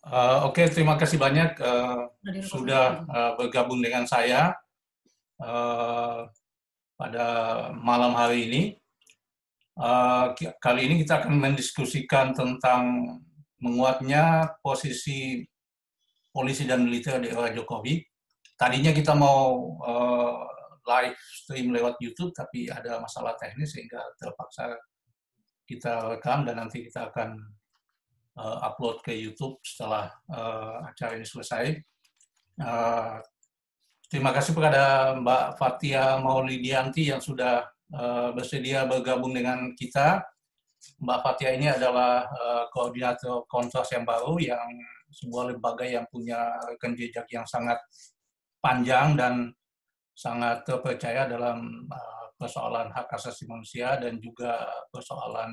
Uh, Oke, okay, terima kasih banyak uh, sudah uh, bergabung dengan saya uh, pada malam hari ini. Uh, kali ini kita akan mendiskusikan tentang menguatnya posisi polisi dan militer di era Jokowi. Tadinya kita mau uh, live stream lewat YouTube, tapi ada masalah teknis sehingga terpaksa kita rekam dan nanti kita akan uh, upload ke YouTube setelah uh, acara ini selesai. Uh, terima kasih kepada Mbak Fatia Maulidianti yang sudah uh, bersedia bergabung dengan kita. Mbak Fatia ini adalah uh, koordinator kontras yang baru yang sebuah lembaga yang punya rekam jejak yang sangat panjang dan sangat terpercaya dalam persoalan hak asasi manusia dan juga persoalan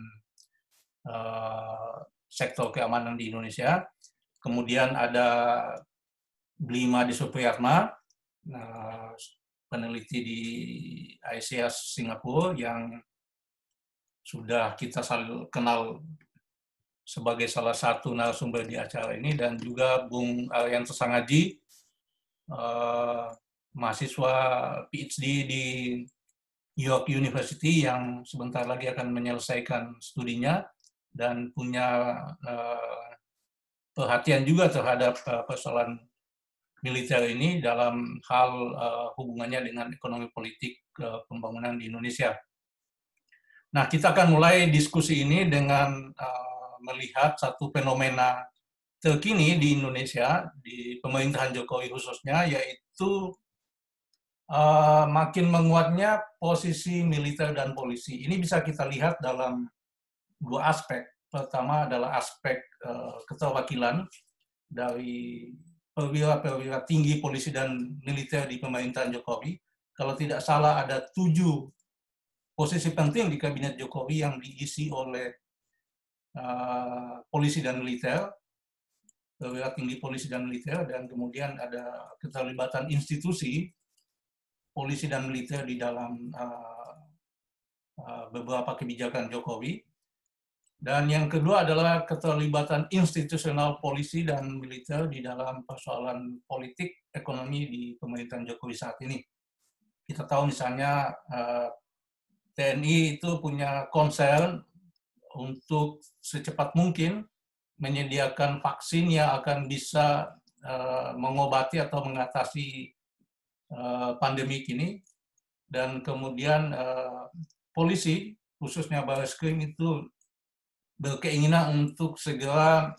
sektor keamanan di Indonesia. Kemudian ada Blima di Supriyatma, eh, peneliti di ICS Singapura yang sudah kita kenal sebagai salah satu narasumber di acara ini dan juga Bung Aryan Tesangaji, eh, mahasiswa PhD di York University yang sebentar lagi akan menyelesaikan studinya dan punya uh, perhatian juga terhadap uh, persoalan militer ini dalam hal uh, hubungannya dengan ekonomi politik uh, pembangunan di Indonesia. Nah, kita akan mulai diskusi ini dengan uh, melihat satu fenomena terkini di Indonesia, di pemerintahan Jokowi khususnya, yaitu uh, makin menguatnya posisi militer dan polisi. Ini bisa kita lihat dalam dua aspek. Pertama adalah aspek uh, keterwakilan dari perwira-perwira tinggi polisi dan militer di pemerintahan Jokowi. Kalau tidak salah ada tujuh posisi penting di kabinet Jokowi yang diisi oleh uh, polisi dan militer, perwira tinggi polisi dan militer, dan kemudian ada keterlibatan institusi polisi dan militer di dalam uh, uh, beberapa kebijakan Jokowi. Dan yang kedua adalah keterlibatan institusional polisi dan militer di dalam persoalan politik ekonomi di pemerintahan Jokowi saat ini. Kita tahu misalnya eh, TNI itu punya concern untuk secepat mungkin menyediakan vaksin yang akan bisa eh, mengobati atau mengatasi eh, pandemi ini. Dan kemudian polisi, khususnya Baris Krim itu berkeinginan untuk segera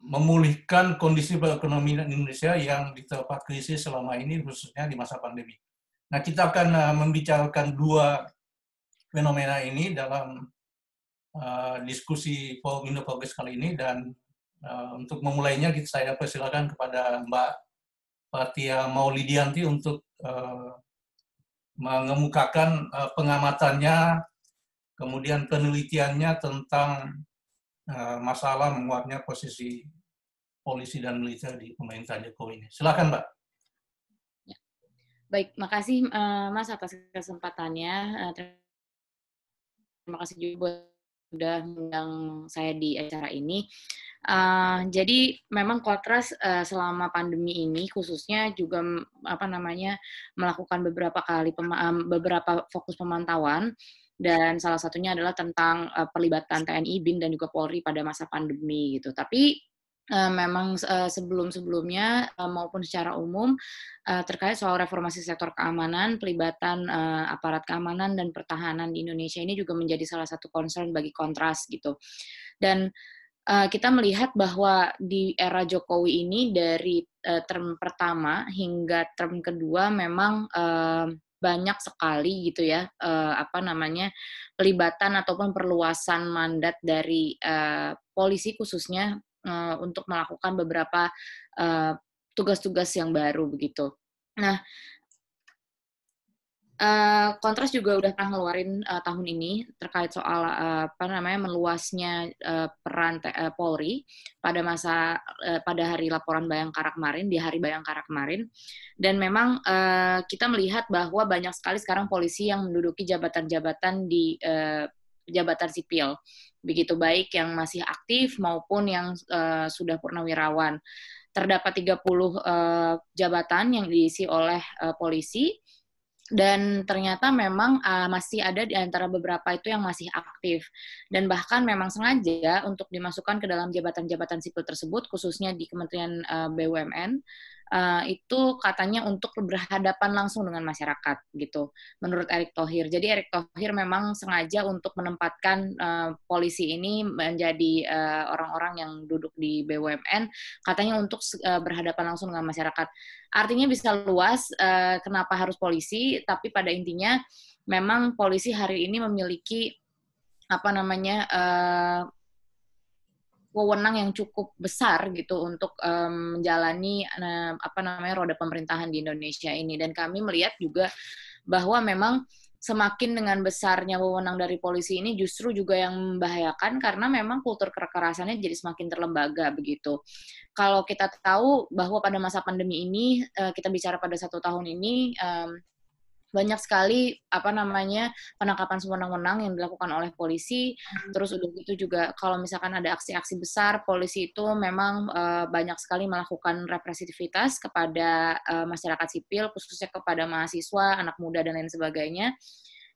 memulihkan kondisi perekonomian Indonesia yang diterpa krisis selama ini, khususnya di masa pandemi. Nah, kita akan membicarakan dua fenomena ini dalam diskusi Forum Indo kali ini, dan untuk memulainya saya persilakan kepada Mbak Fatia Maulidianti untuk mengemukakan pengamatannya kemudian penelitiannya tentang uh, masalah menguatnya posisi polisi dan militer di pemerintahan Jokowi ini. Silakan, Mbak. Ya. Baik, makasih uh, Mas atas kesempatannya. Uh, terima kasih juga sudah mengundang saya di acara ini. Uh, jadi memang Kontras uh, selama pandemi ini khususnya juga apa namanya melakukan beberapa kali pema beberapa fokus pemantauan dan salah satunya adalah tentang uh, pelibatan TNI, BIN dan juga Polri pada masa pandemi gitu. Tapi uh, memang uh, sebelum-sebelumnya uh, maupun secara umum uh, terkait soal reformasi sektor keamanan, pelibatan uh, aparat keamanan dan pertahanan di Indonesia ini juga menjadi salah satu concern bagi kontras gitu. Dan kita melihat bahwa di era Jokowi ini dari term pertama hingga term kedua memang banyak sekali gitu ya uh, apa namanya pelibatan ataupun perluasan mandat dari uh, polisi khususnya uh, untuk melakukan beberapa tugas-tugas yang baru begitu. Nah, Kontras juga udah pernah ngeluarin uh, tahun ini terkait soal uh, apa namanya meluasnya uh, peran uh, Polri pada masa uh, pada hari laporan Bayangkara kemarin di hari Bayangkara kemarin. Dan memang uh, kita melihat bahwa banyak sekali sekarang polisi yang menduduki jabatan-jabatan di uh, jabatan sipil. Begitu baik yang masih aktif maupun yang uh, sudah purnawirawan. Terdapat 30 uh, jabatan yang diisi oleh uh, polisi dan ternyata memang uh, masih ada di antara beberapa itu yang masih aktif. Dan bahkan memang sengaja untuk dimasukkan ke dalam jabatan-jabatan sipil tersebut khususnya di Kementerian uh, BUMN uh, itu katanya untuk berhadapan langsung dengan masyarakat gitu menurut Erick Thohir. Jadi Erick Thohir memang sengaja untuk menempatkan uh, polisi ini menjadi uh, orang-orang yang duduk di BUMN katanya untuk uh, berhadapan langsung dengan masyarakat. Artinya bisa luas uh, kenapa harus polisi, tapi pada intinya memang polisi hari ini memiliki apa namanya uh, wewenang yang cukup besar gitu untuk um, menjalani uh, apa namanya roda pemerintahan di Indonesia ini dan kami melihat juga bahwa memang semakin dengan besarnya wewenang dari polisi ini justru juga yang membahayakan karena memang kultur kekerasannya jadi semakin terlembaga begitu. Kalau kita tahu bahwa pada masa pandemi ini uh, kita bicara pada satu tahun ini banyak sekali apa namanya penangkapan sewenang-wenang yang dilakukan oleh polisi. Hmm. Terus udah gitu juga kalau misalkan ada aksi-aksi besar, polisi itu memang uh, banyak sekali melakukan represitivitas kepada uh, masyarakat sipil, khususnya kepada mahasiswa, anak muda dan lain sebagainya.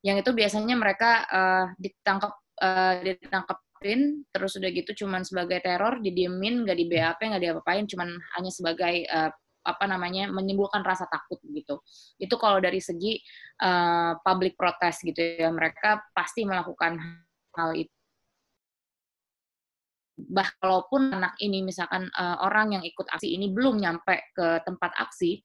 Yang itu biasanya mereka uh, ditangkap uh, ditangkapin terus udah gitu cuman sebagai teror didiemin nggak di BAP nggak diapa-apain cuman hanya sebagai uh, apa namanya menimbulkan rasa takut gitu. Itu kalau dari segi uh, public protest gitu ya mereka pasti melakukan hal itu. Bah walaupun anak ini misalkan uh, orang yang ikut aksi ini belum nyampe ke tempat aksi,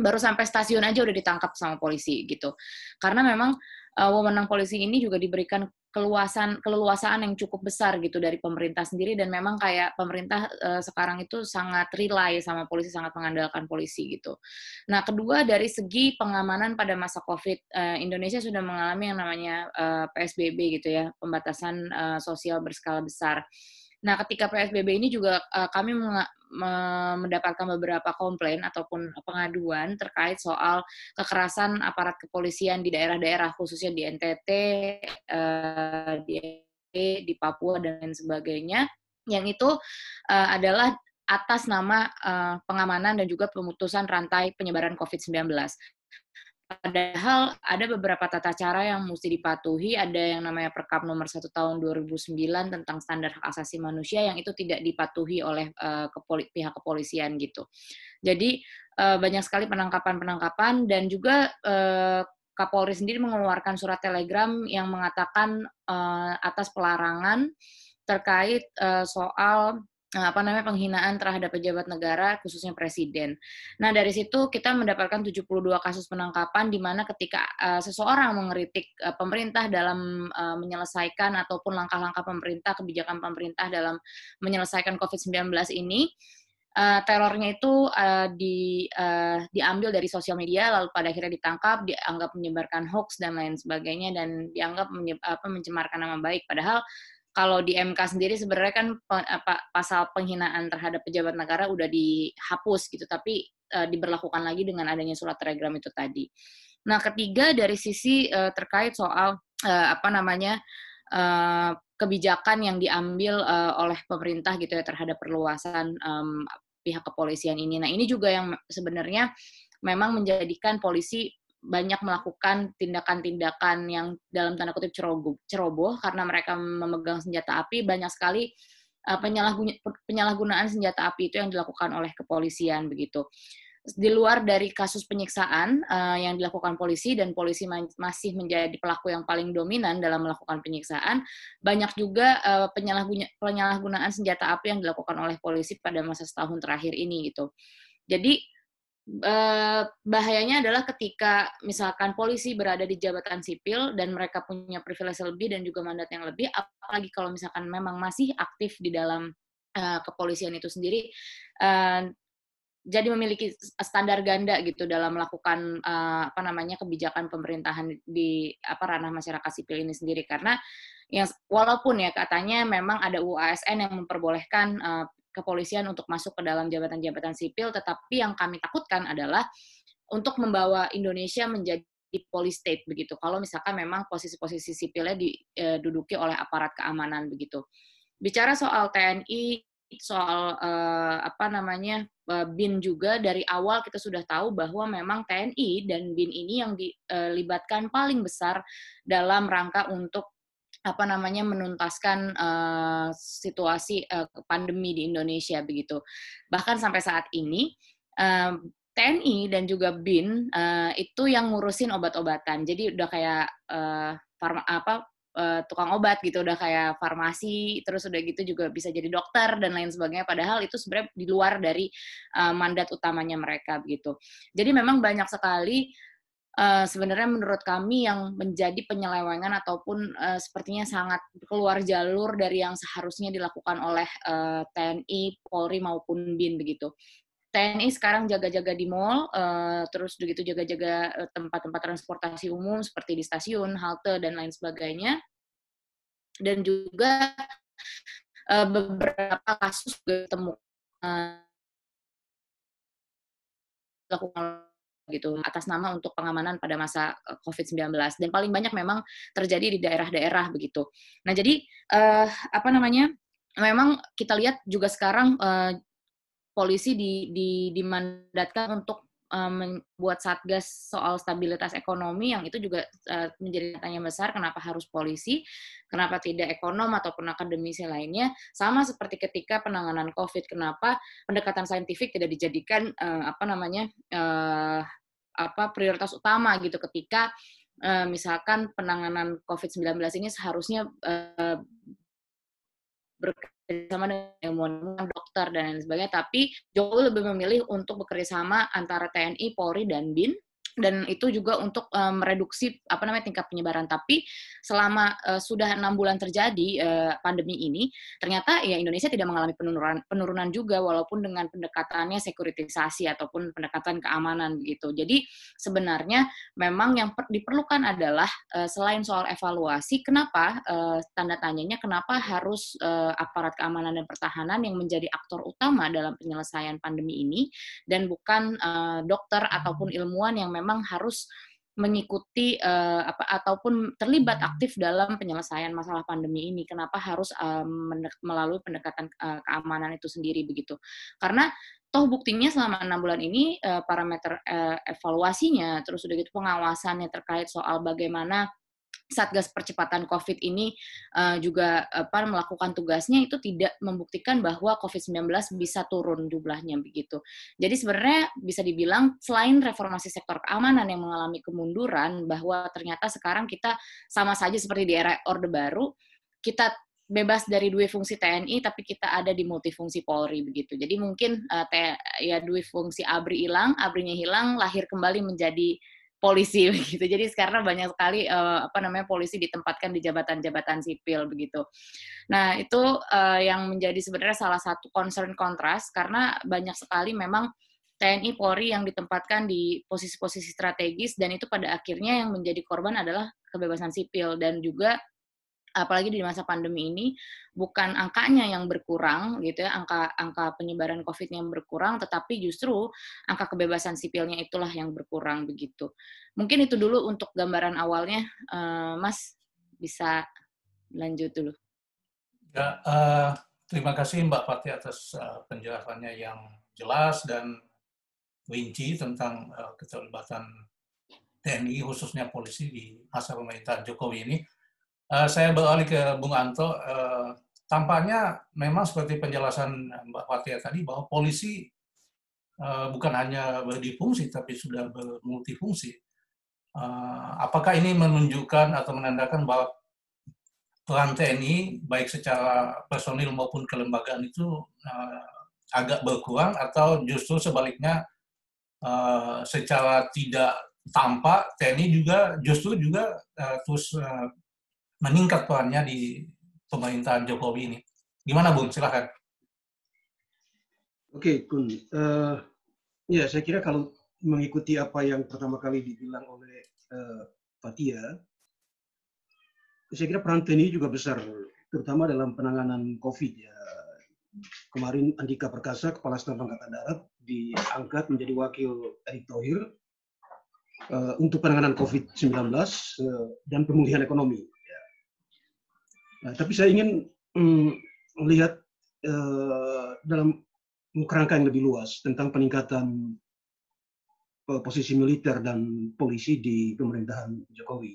baru sampai stasiun aja udah ditangkap sama polisi gitu. Karena memang uh, wewenang polisi ini juga diberikan keluasan keleluasaan yang cukup besar gitu dari pemerintah sendiri dan memang kayak pemerintah uh, sekarang itu sangat rely sama polisi sangat mengandalkan polisi gitu. Nah kedua dari segi pengamanan pada masa COVID uh, Indonesia sudah mengalami yang namanya uh, PSBB gitu ya pembatasan uh, sosial berskala besar. Nah, ketika PSBB ini juga uh, kami mendapatkan beberapa komplain ataupun pengaduan terkait soal kekerasan aparat kepolisian di daerah-daerah khususnya di NTT, uh, di di Papua dan lain sebagainya. Yang itu uh, adalah atas nama uh, pengamanan dan juga pemutusan rantai penyebaran COVID-19. Padahal ada beberapa tata cara yang mesti dipatuhi, ada yang namanya Perkap nomor 1 tahun 2009 tentang standar hak asasi manusia yang itu tidak dipatuhi oleh uh, kepoli pihak kepolisian gitu. Jadi uh, banyak sekali penangkapan-penangkapan dan juga uh, Kapolri sendiri mengeluarkan surat telegram yang mengatakan uh, atas pelarangan terkait uh, soal apa namanya penghinaan terhadap pejabat negara khususnya presiden. Nah, dari situ kita mendapatkan 72 kasus penangkapan di mana ketika uh, seseorang mengeritik uh, pemerintah dalam uh, menyelesaikan ataupun langkah-langkah pemerintah, kebijakan pemerintah dalam menyelesaikan COVID-19 ini uh, terornya itu uh, di uh, diambil dari sosial media lalu pada akhirnya ditangkap, dianggap menyebarkan hoax dan lain sebagainya dan dianggap apa mencemarkan nama baik padahal kalau di MK sendiri sebenarnya kan apa, pasal penghinaan terhadap pejabat negara udah dihapus gitu, tapi uh, diberlakukan lagi dengan adanya surat telegram itu tadi. Nah, ketiga dari sisi uh, terkait soal uh, apa namanya uh, kebijakan yang diambil uh, oleh pemerintah gitu ya terhadap perluasan um, pihak kepolisian ini. Nah, ini juga yang sebenarnya memang menjadikan polisi banyak melakukan tindakan-tindakan yang dalam tanda kutip ceroboh, ceroboh karena mereka memegang senjata api banyak sekali uh, penyalahgunaan senjata api itu yang dilakukan oleh kepolisian begitu. Di luar dari kasus penyiksaan uh, yang dilakukan polisi dan polisi masih menjadi pelaku yang paling dominan dalam melakukan penyiksaan, banyak juga uh, penyalahgunaan senjata api yang dilakukan oleh polisi pada masa setahun terakhir ini gitu. Jadi Eh, bahayanya adalah ketika misalkan polisi berada di jabatan sipil dan mereka punya privilege lebih dan juga mandat yang lebih, apalagi kalau misalkan memang masih aktif di dalam uh, kepolisian itu sendiri, uh, jadi memiliki standar ganda gitu dalam melakukan uh, apa namanya kebijakan pemerintahan di apa ranah masyarakat sipil ini sendiri. Karena yang walaupun ya katanya memang ada UASN yang memperbolehkan uh, kepolisian untuk masuk ke dalam jabatan-jabatan sipil, tetapi yang kami takutkan adalah untuk membawa Indonesia menjadi di police state begitu. Kalau misalkan memang posisi-posisi sipilnya diduduki oleh aparat keamanan begitu. Bicara soal TNI, soal uh, apa namanya uh, BIN juga dari awal kita sudah tahu bahwa memang TNI dan BIN ini yang dilibatkan paling besar dalam rangka untuk apa namanya menuntaskan uh, situasi uh, pandemi di Indonesia begitu. Bahkan sampai saat ini uh, TNI dan juga BIN uh, itu yang ngurusin obat-obatan. Jadi udah kayak uh, farma, apa tukang obat gitu, udah kayak farmasi, terus udah gitu juga bisa jadi dokter dan lain sebagainya. Padahal itu sebenarnya di luar dari uh, mandat utamanya mereka begitu. Jadi memang banyak sekali uh, sebenarnya menurut kami yang menjadi penyelewengan ataupun uh, sepertinya sangat keluar jalur dari yang seharusnya dilakukan oleh uh, TNI, Polri maupun BIN begitu. TNI sekarang jaga-jaga di mall, uh, terus begitu jaga-jaga tempat-tempat transportasi umum seperti di stasiun, halte dan lain sebagainya. Dan juga uh, beberapa kasus ketemu uh, gitu atas nama untuk pengamanan pada masa COVID-19 dan paling banyak memang terjadi di daerah-daerah begitu. Nah jadi uh, apa namanya? Memang kita lihat juga sekarang uh, polisi di, di, dimandatkan untuk membuat satgas soal stabilitas ekonomi yang itu juga menjadi tanya besar kenapa harus polisi, kenapa tidak ekonom ataupun akademisi lainnya. Sama seperti ketika penanganan COVID, kenapa pendekatan saintifik tidak dijadikan apa namanya apa prioritas utama gitu ketika uh, misalkan penanganan COVID-19 ini seharusnya uh, bekerjasama dengan dokter dan lain sebagainya, tapi Jokowi lebih memilih untuk bekerjasama antara TNI, Polri, dan BIN dan itu juga untuk um, mereduksi apa namanya tingkat penyebaran. Tapi selama uh, sudah enam bulan terjadi uh, pandemi ini, ternyata ya Indonesia tidak mengalami penurunan penurunan juga walaupun dengan pendekatannya sekuritisasi ataupun pendekatan keamanan begitu. Jadi sebenarnya memang yang diperlukan adalah uh, selain soal evaluasi, kenapa uh, tanda tanyanya kenapa harus uh, aparat keamanan dan pertahanan yang menjadi aktor utama dalam penyelesaian pandemi ini dan bukan uh, dokter ataupun ilmuwan yang memang memang harus mengikuti uh, apa ataupun terlibat hmm. aktif dalam penyelesaian masalah pandemi ini. Kenapa harus uh, melalui pendekatan uh, keamanan itu sendiri begitu? Karena toh buktinya selama enam bulan ini uh, parameter uh, evaluasinya, terus udah gitu pengawasannya terkait soal bagaimana Satgas Percepatan COVID ini uh, juga apa melakukan tugasnya itu tidak membuktikan bahwa COVID-19 bisa turun jumlahnya begitu. Jadi sebenarnya bisa dibilang selain reformasi sektor keamanan yang mengalami kemunduran bahwa ternyata sekarang kita sama saja seperti di era Orde Baru, kita bebas dari dua fungsi TNI tapi kita ada di multifungsi Polri begitu. Jadi mungkin uh, ya dua fungsi ABRI hilang, ABRI-nya hilang, lahir kembali menjadi polisi begitu. Jadi sekarang banyak sekali uh, apa namanya polisi ditempatkan di jabatan-jabatan sipil begitu. Nah, itu uh, yang menjadi sebenarnya salah satu concern kontras karena banyak sekali memang TNI Polri yang ditempatkan di posisi-posisi strategis dan itu pada akhirnya yang menjadi korban adalah kebebasan sipil dan juga apalagi di masa pandemi ini bukan angkanya yang berkurang gitu ya angka angka penyebaran covid yang berkurang tetapi justru angka kebebasan sipilnya itulah yang berkurang begitu. Mungkin itu dulu untuk gambaran awalnya. Uh, Mas bisa lanjut dulu. Ya uh, terima kasih Mbak Fatih atas uh, penjelasannya yang jelas dan rinci tentang uh, keterlibatan TNI khususnya polisi di masa pemerintahan Jokowi ini Uh, saya beralih ke Bung Anto. Uh, tampaknya memang seperti penjelasan Mbak Fatia tadi bahwa polisi uh, bukan hanya berdifungsi tapi sudah bermultifungsi. Uh, apakah ini menunjukkan atau menandakan bahwa peran TNI baik secara personil maupun kelembagaan itu uh, agak berkurang atau justru sebaliknya uh, secara tidak tampak TNI juga justru juga uh, terus uh, meningkat perannya di pemerintahan Jokowi ini. Gimana Bung? Silahkan. Oke, Kun. Uh, ya, saya kira kalau mengikuti apa yang pertama kali dibilang oleh uh, Fatia, saya kira peran TNI juga besar, terutama dalam penanganan COVID. Ya. Kemarin Andika Perkasa, Kepala Staf Angkatan Darat, diangkat menjadi wakil Erick Thohir. uh, untuk penanganan COVID-19 uh, dan pemulihan ekonomi. Nah, tapi saya ingin um, melihat uh, dalam kerangka yang lebih luas tentang peningkatan posisi militer dan polisi di pemerintahan Jokowi,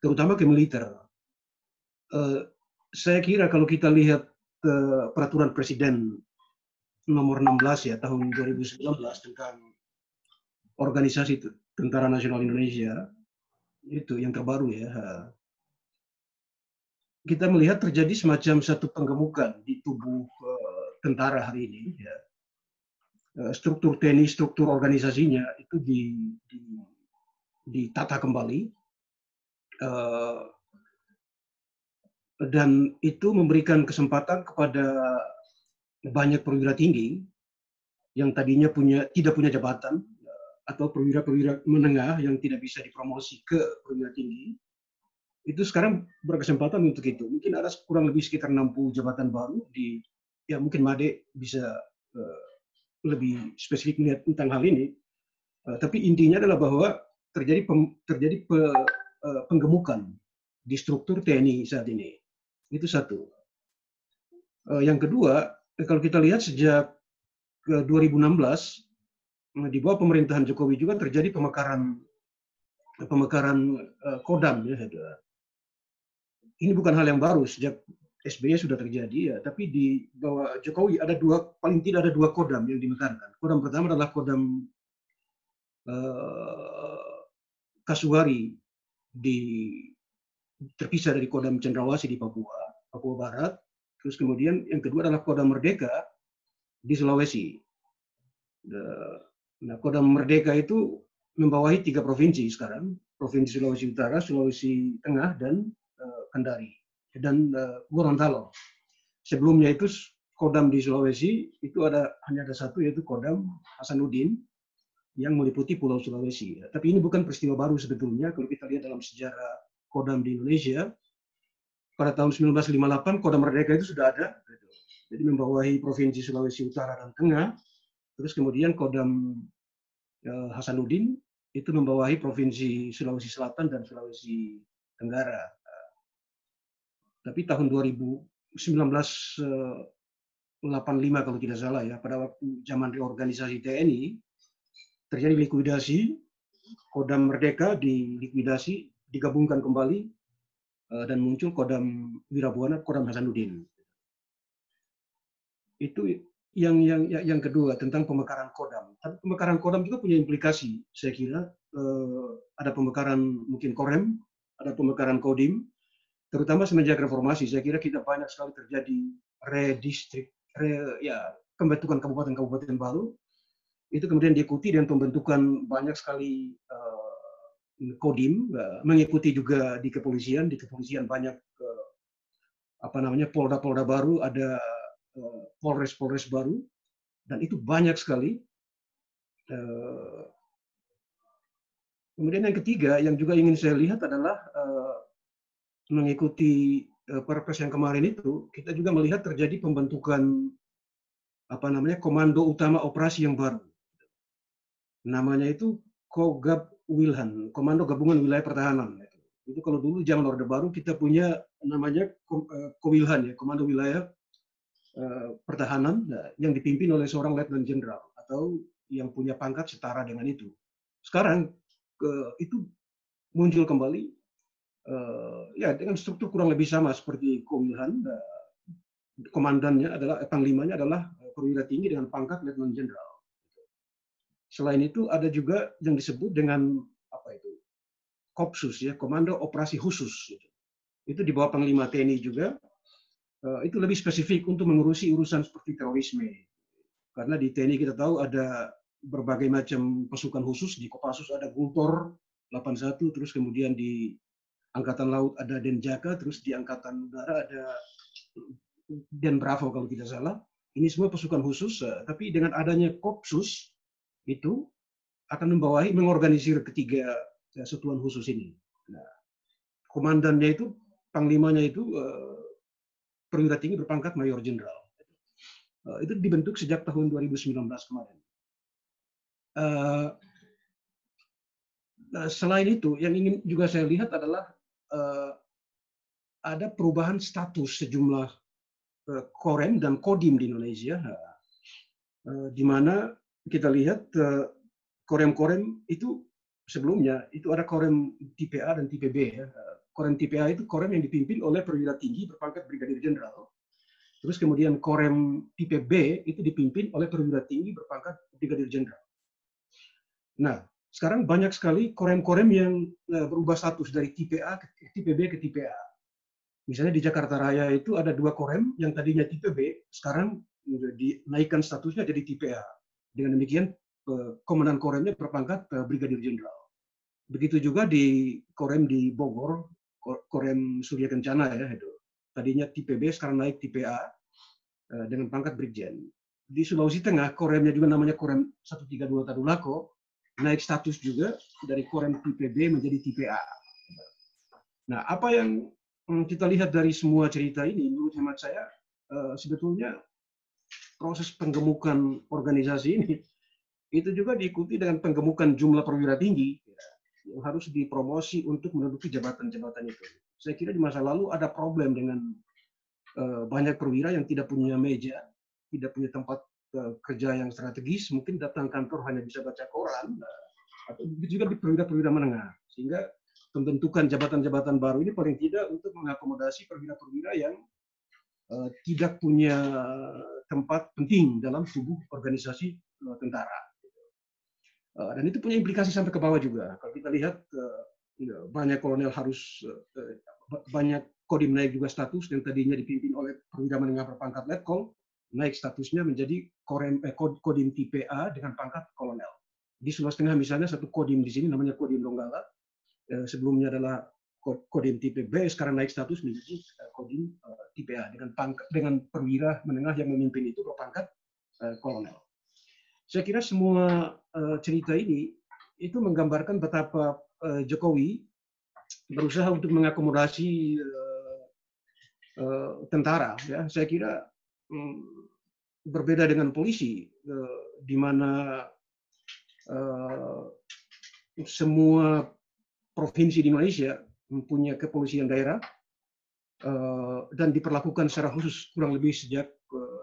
terutama ke militer. Uh, saya kira kalau kita lihat uh, peraturan presiden nomor 16 ya tahun 2019 tentang organisasi Tentara Nasional Indonesia itu yang terbaru ya. Kita melihat terjadi semacam satu penggemukan di tubuh uh, tentara hari ini ya. Uh, struktur TNI, struktur organisasinya itu di, di ditata kembali uh, dan itu memberikan kesempatan kepada banyak perwira tinggi yang tadinya punya tidak punya jabatan atau perwira-perwira menengah yang tidak bisa dipromosi ke perwira tinggi, itu sekarang berkesempatan untuk itu. Mungkin ada kurang lebih sekitar 60 jabatan baru di, ya mungkin Made bisa uh, lebih spesifik melihat tentang hal ini. Uh, tapi intinya adalah bahwa terjadi pem, terjadi pe, uh, penggemukan di struktur TNI saat ini. Itu satu. Uh, yang kedua, kalau kita lihat sejak 2016 Nah, di bawah pemerintahan Jokowi juga terjadi pemekaran pemekaran uh, kodam ya. Ini bukan hal yang baru sejak SBY sudah terjadi ya, tapi di bawah Jokowi ada dua paling tidak ada dua kodam yang dimekarkan. Kodam pertama adalah kodam uh, Kasuari di terpisah dari kodam Cendrawasih di Papua, Papua Barat. Terus kemudian yang kedua adalah kodam Merdeka di Sulawesi. Nah, Kodam Merdeka itu membawahi tiga provinsi sekarang, Provinsi Sulawesi Utara, Sulawesi Tengah, dan Kendari, dan uh, Gorontalo. Sebelumnya itu Kodam di Sulawesi itu ada hanya ada satu yaitu Kodam Hasanuddin yang meliputi Pulau Sulawesi. Tapi ini bukan peristiwa baru sebetulnya kalau kita lihat dalam sejarah Kodam di Indonesia. Pada tahun 1958 Kodam Merdeka itu sudah ada, jadi membawahi provinsi Sulawesi Utara dan Tengah. Terus kemudian Kodam Eh, Hasanuddin itu membawahi provinsi Sulawesi Selatan dan Sulawesi Tenggara. Eh, tapi tahun 2019 85 kalau tidak salah ya, pada waktu zaman reorganisasi TNI terjadi likuidasi, Kodam Merdeka dilikuidasi, digabungkan kembali eh, dan muncul Kodam Wirabuana, Kodam Hasanuddin. Itu yang yang yang kedua tentang pemekaran kodam. Tapi pemekaran kodam juga punya implikasi, saya kira. Eh, ada pemekaran mungkin korem, ada pemekaran kodim, terutama semenjak reformasi. Saya kira kita banyak sekali terjadi redistrik, re, ya pembentukan kabupaten-kabupaten baru. Itu kemudian diikuti dengan pembentukan banyak sekali uh, kodim, uh, mengikuti juga di kepolisian. Di kepolisian banyak uh, apa namanya polda-polda baru, ada Eh, polres-polres baru dan itu banyak sekali. Eh, kemudian yang ketiga yang juga ingin saya lihat adalah eh, mengikuti perpres yang kemarin itu kita juga melihat terjadi pembentukan apa namanya komando utama operasi yang baru. Namanya itu Kogab Wilhan, Komando Gabungan Wilayah Pertahanan. Itu kalau dulu zaman Orde Baru kita punya namanya Kowilhan ya, Komando Wilayah Eh, pertahanan eh, yang dipimpin oleh seorang letnan jenderal atau yang punya pangkat setara dengan itu. Sekarang itu muncul kembali ya dengan struktur kurang lebih sama seperti Komilhan. komandannya adalah eh, panglimanya adalah perwira tinggi dengan pangkat letnan jenderal. Selain itu ada juga yang disebut dengan apa itu Kopsus ya, Komando Operasi Khusus. Itu di bawah Panglima TNI juga Eh, itu lebih spesifik untuk mengurusi urusan seperti terorisme. Karena di TNI kita tahu ada berbagai macam pasukan khusus, di Kopassus ada Gultor 81, terus kemudian di Angkatan Laut ada Denjaka, terus di Angkatan Udara ada Den Bravo kalau tidak salah. Ini semua pasukan khusus, eh, tapi dengan adanya Kopsus itu akan membawahi mengorganisir ketiga eh, satuan khusus ini. Nah, komandannya itu, panglimanya itu perwira tinggi berpangkat mayor jenderal. Itu dibentuk sejak tahun 2019 kemarin. Selain itu, yang ingin juga saya lihat adalah ada perubahan status sejumlah korem dan kodim di Indonesia, di mana kita lihat korem-korem itu sebelumnya itu ada korem tipe A dan tipe B. Ya. Korem tipe A itu korem yang dipimpin oleh perwira tinggi berpangkat brigadir jenderal. Terus kemudian korem tipe B itu dipimpin oleh perwira tinggi berpangkat brigadir jenderal. Nah, sekarang banyak sekali korem-korem yang eh, berubah status dari tipe A ke tipe B ke tipe A. Misalnya di Jakarta Raya itu ada dua korem yang tadinya tipe B, sekarang dinaikkan statusnya jadi tipe A. Dengan demikian eh, komandan koremnya berpangkat eh, brigadir jenderal. Begitu juga di korem di Bogor, korem Surya Kencana ya itu. Tadinya tipe B, sekarang naik tipe A dengan pangkat brigjen. Di Sulawesi Tengah, koremnya juga namanya korem 132 Tadulako, naik status juga dari korem tipe B menjadi tipe A. Nah, apa yang hmm, kita lihat dari semua cerita ini, menurut hemat saya, uh, sebetulnya proses penggemukan organisasi ini itu juga diikuti dengan penggemukan jumlah perwira tinggi ya, yang harus dipromosi untuk menduduki jabatan-jabatan itu. Saya kira di masa lalu ada problem dengan uh, banyak perwira yang tidak punya meja, tidak punya tempat kerja yang strategis, mungkin datang kantor hanya bisa baca koran, eh, atau juga di perwira-perwira menengah. Sehingga pembentukan jabatan-jabatan baru ini paling tidak untuk mengakomodasi perwira-perwira yang uh, tidak punya tempat penting dalam tubuh organisasi uh, tentara. Uh, dan itu punya implikasi sampai ke bawah juga. Kalau kita lihat uh, banyak kolonel harus uh, banyak kodim naik juga status yang tadinya dipimpin oleh perwira menengah berpangkat letkol naik statusnya menjadi korem, eh, kodim tipe A dengan pangkat kolonel. Di Sulawesi Tengah misalnya satu kodim di sini namanya kodim Donggala, eh, sebelumnya adalah kodim tipe B, sekarang naik status menjadi eh, kodim eh, tipe A dengan pangkat, dengan perwira menengah yang memimpin itu berpangkat eh, kolonel. Saya kira semua eh, cerita ini itu menggambarkan betapa eh, Jokowi berusaha untuk mengakomodasi uh, uh, tentara. Ya, saya kira berbeda dengan polisi, uh, di mana uh, semua provinsi di Indonesia mempunyai kepolisian daerah uh, dan diperlakukan secara khusus kurang lebih sejak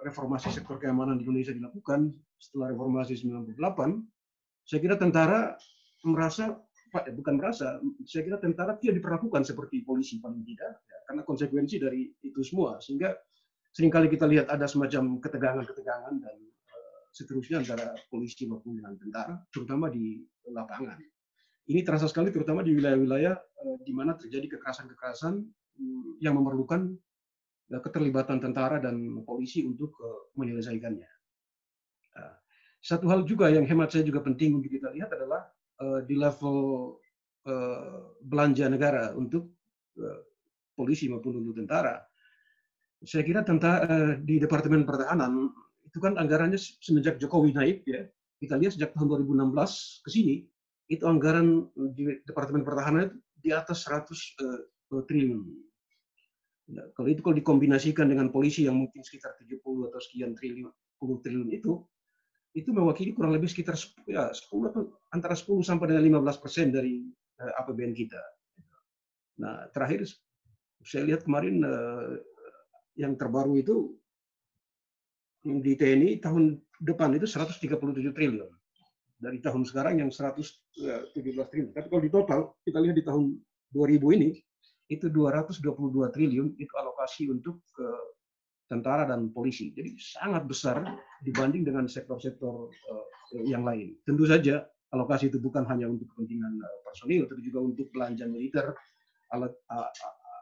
reformasi sektor keamanan di Indonesia dilakukan setelah reformasi 98. Saya kira tentara merasa bukan merasa, saya kira tentara tidak diperlakukan seperti polisi paling tidak, ya, karena konsekuensi dari itu semua. Sehingga sering kali kita lihat ada semacam ketegangan-ketegangan dan uh, seterusnya antara polisi maupun dengan tentara, terutama di lapangan. Ini terasa sekali terutama di wilayah-wilayah uh, di mana terjadi kekerasan-kekerasan um, yang memerlukan uh, keterlibatan tentara dan polisi untuk menyelesaikannya. Uh, satu hal juga yang hemat saya juga penting untuk kita lihat adalah di level belanja negara untuk polisi maupun untuk tentara saya kira tentang uh, di Departemen Pertahanan itu kan anggarannya semenjak Jokowi naik ya kita lihat sejak tahun 2016 ke sini itu anggaran di Departemen Pertahanan di atas 100 uh, triliun. Nah, kalau itu kalau dikombinasikan dengan polisi yang mungkin sekitar 70 atau sekian triliun, 10 triliun itu, itu mewakili kurang lebih sekitar ya, 10 atau antara 10 sampai dengan 15 persen dari uh, eh, APBN kita. Nah, terakhir saya lihat kemarin uh, yang terbaru itu di TNI tahun depan itu 137 triliun. Dari tahun sekarang yang 117 triliun. Tapi kalau di total, kita lihat di tahun 2000 ini, itu 222 triliun itu alokasi untuk ke tentara dan polisi. Jadi sangat besar dibanding dengan sektor-sektor uh, yang lain. Tentu saja alokasi itu bukan hanya untuk kepentingan personil, tapi juga untuk belanja militer, alat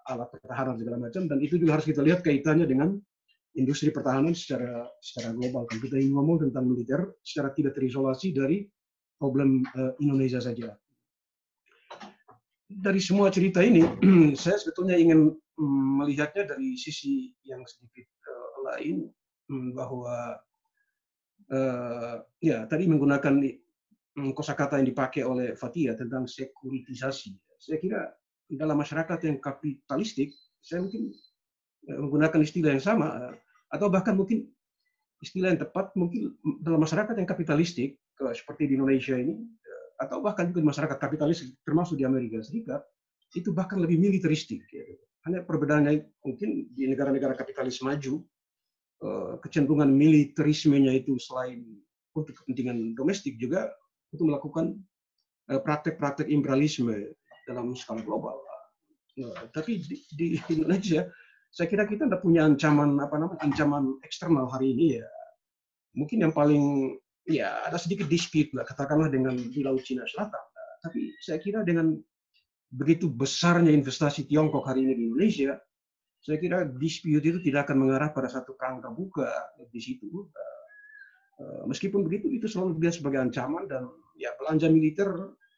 alat pertahanan segala macam dan itu juga harus kita lihat kaitannya dengan industri pertahanan secara secara global. Kalau kita ingin ngomong tentang militer secara tidak terisolasi dari problem uh, Indonesia saja. Dari semua cerita ini, saya sebetulnya ingin um, melihatnya dari sisi yang sedikit uh, lain um, bahwa uh, ya tadi menggunakan um, kosakata yang dipakai oleh Fatia tentang sekuritisasi. Saya kira dalam masyarakat yang kapitalistik, saya mungkin eh, menggunakan istilah yang sama, eh, atau bahkan mungkin istilah yang tepat mungkin dalam masyarakat yang kapitalistik, seperti di Indonesia ini, eh, atau bahkan juga masyarakat kapitalis termasuk di Amerika Serikat itu bahkan lebih militeristik. Gitu. Hanya perbedaannya mungkin di negara-negara kapitalis maju eh, kecenderungan militerismenya itu selain untuk kepentingan domestik juga untuk melakukan eh, praktek-praktek imperialisme dalam skala global. Nah, tapi di, di Indonesia, saya kira kita tidak punya ancaman apa namanya ancaman eksternal hari ini ya. Mungkin yang paling ya ada sedikit dispute lah katakanlah dengan di Laut Cina Selatan. Tapi saya kira dengan begitu besarnya investasi Tiongkok hari ini di Indonesia, saya kira dispute itu tidak akan mengarah pada satu perang terbuka di situ. Eh, meskipun begitu, itu selalu dilihat sebagai ancaman dan ya belanja militer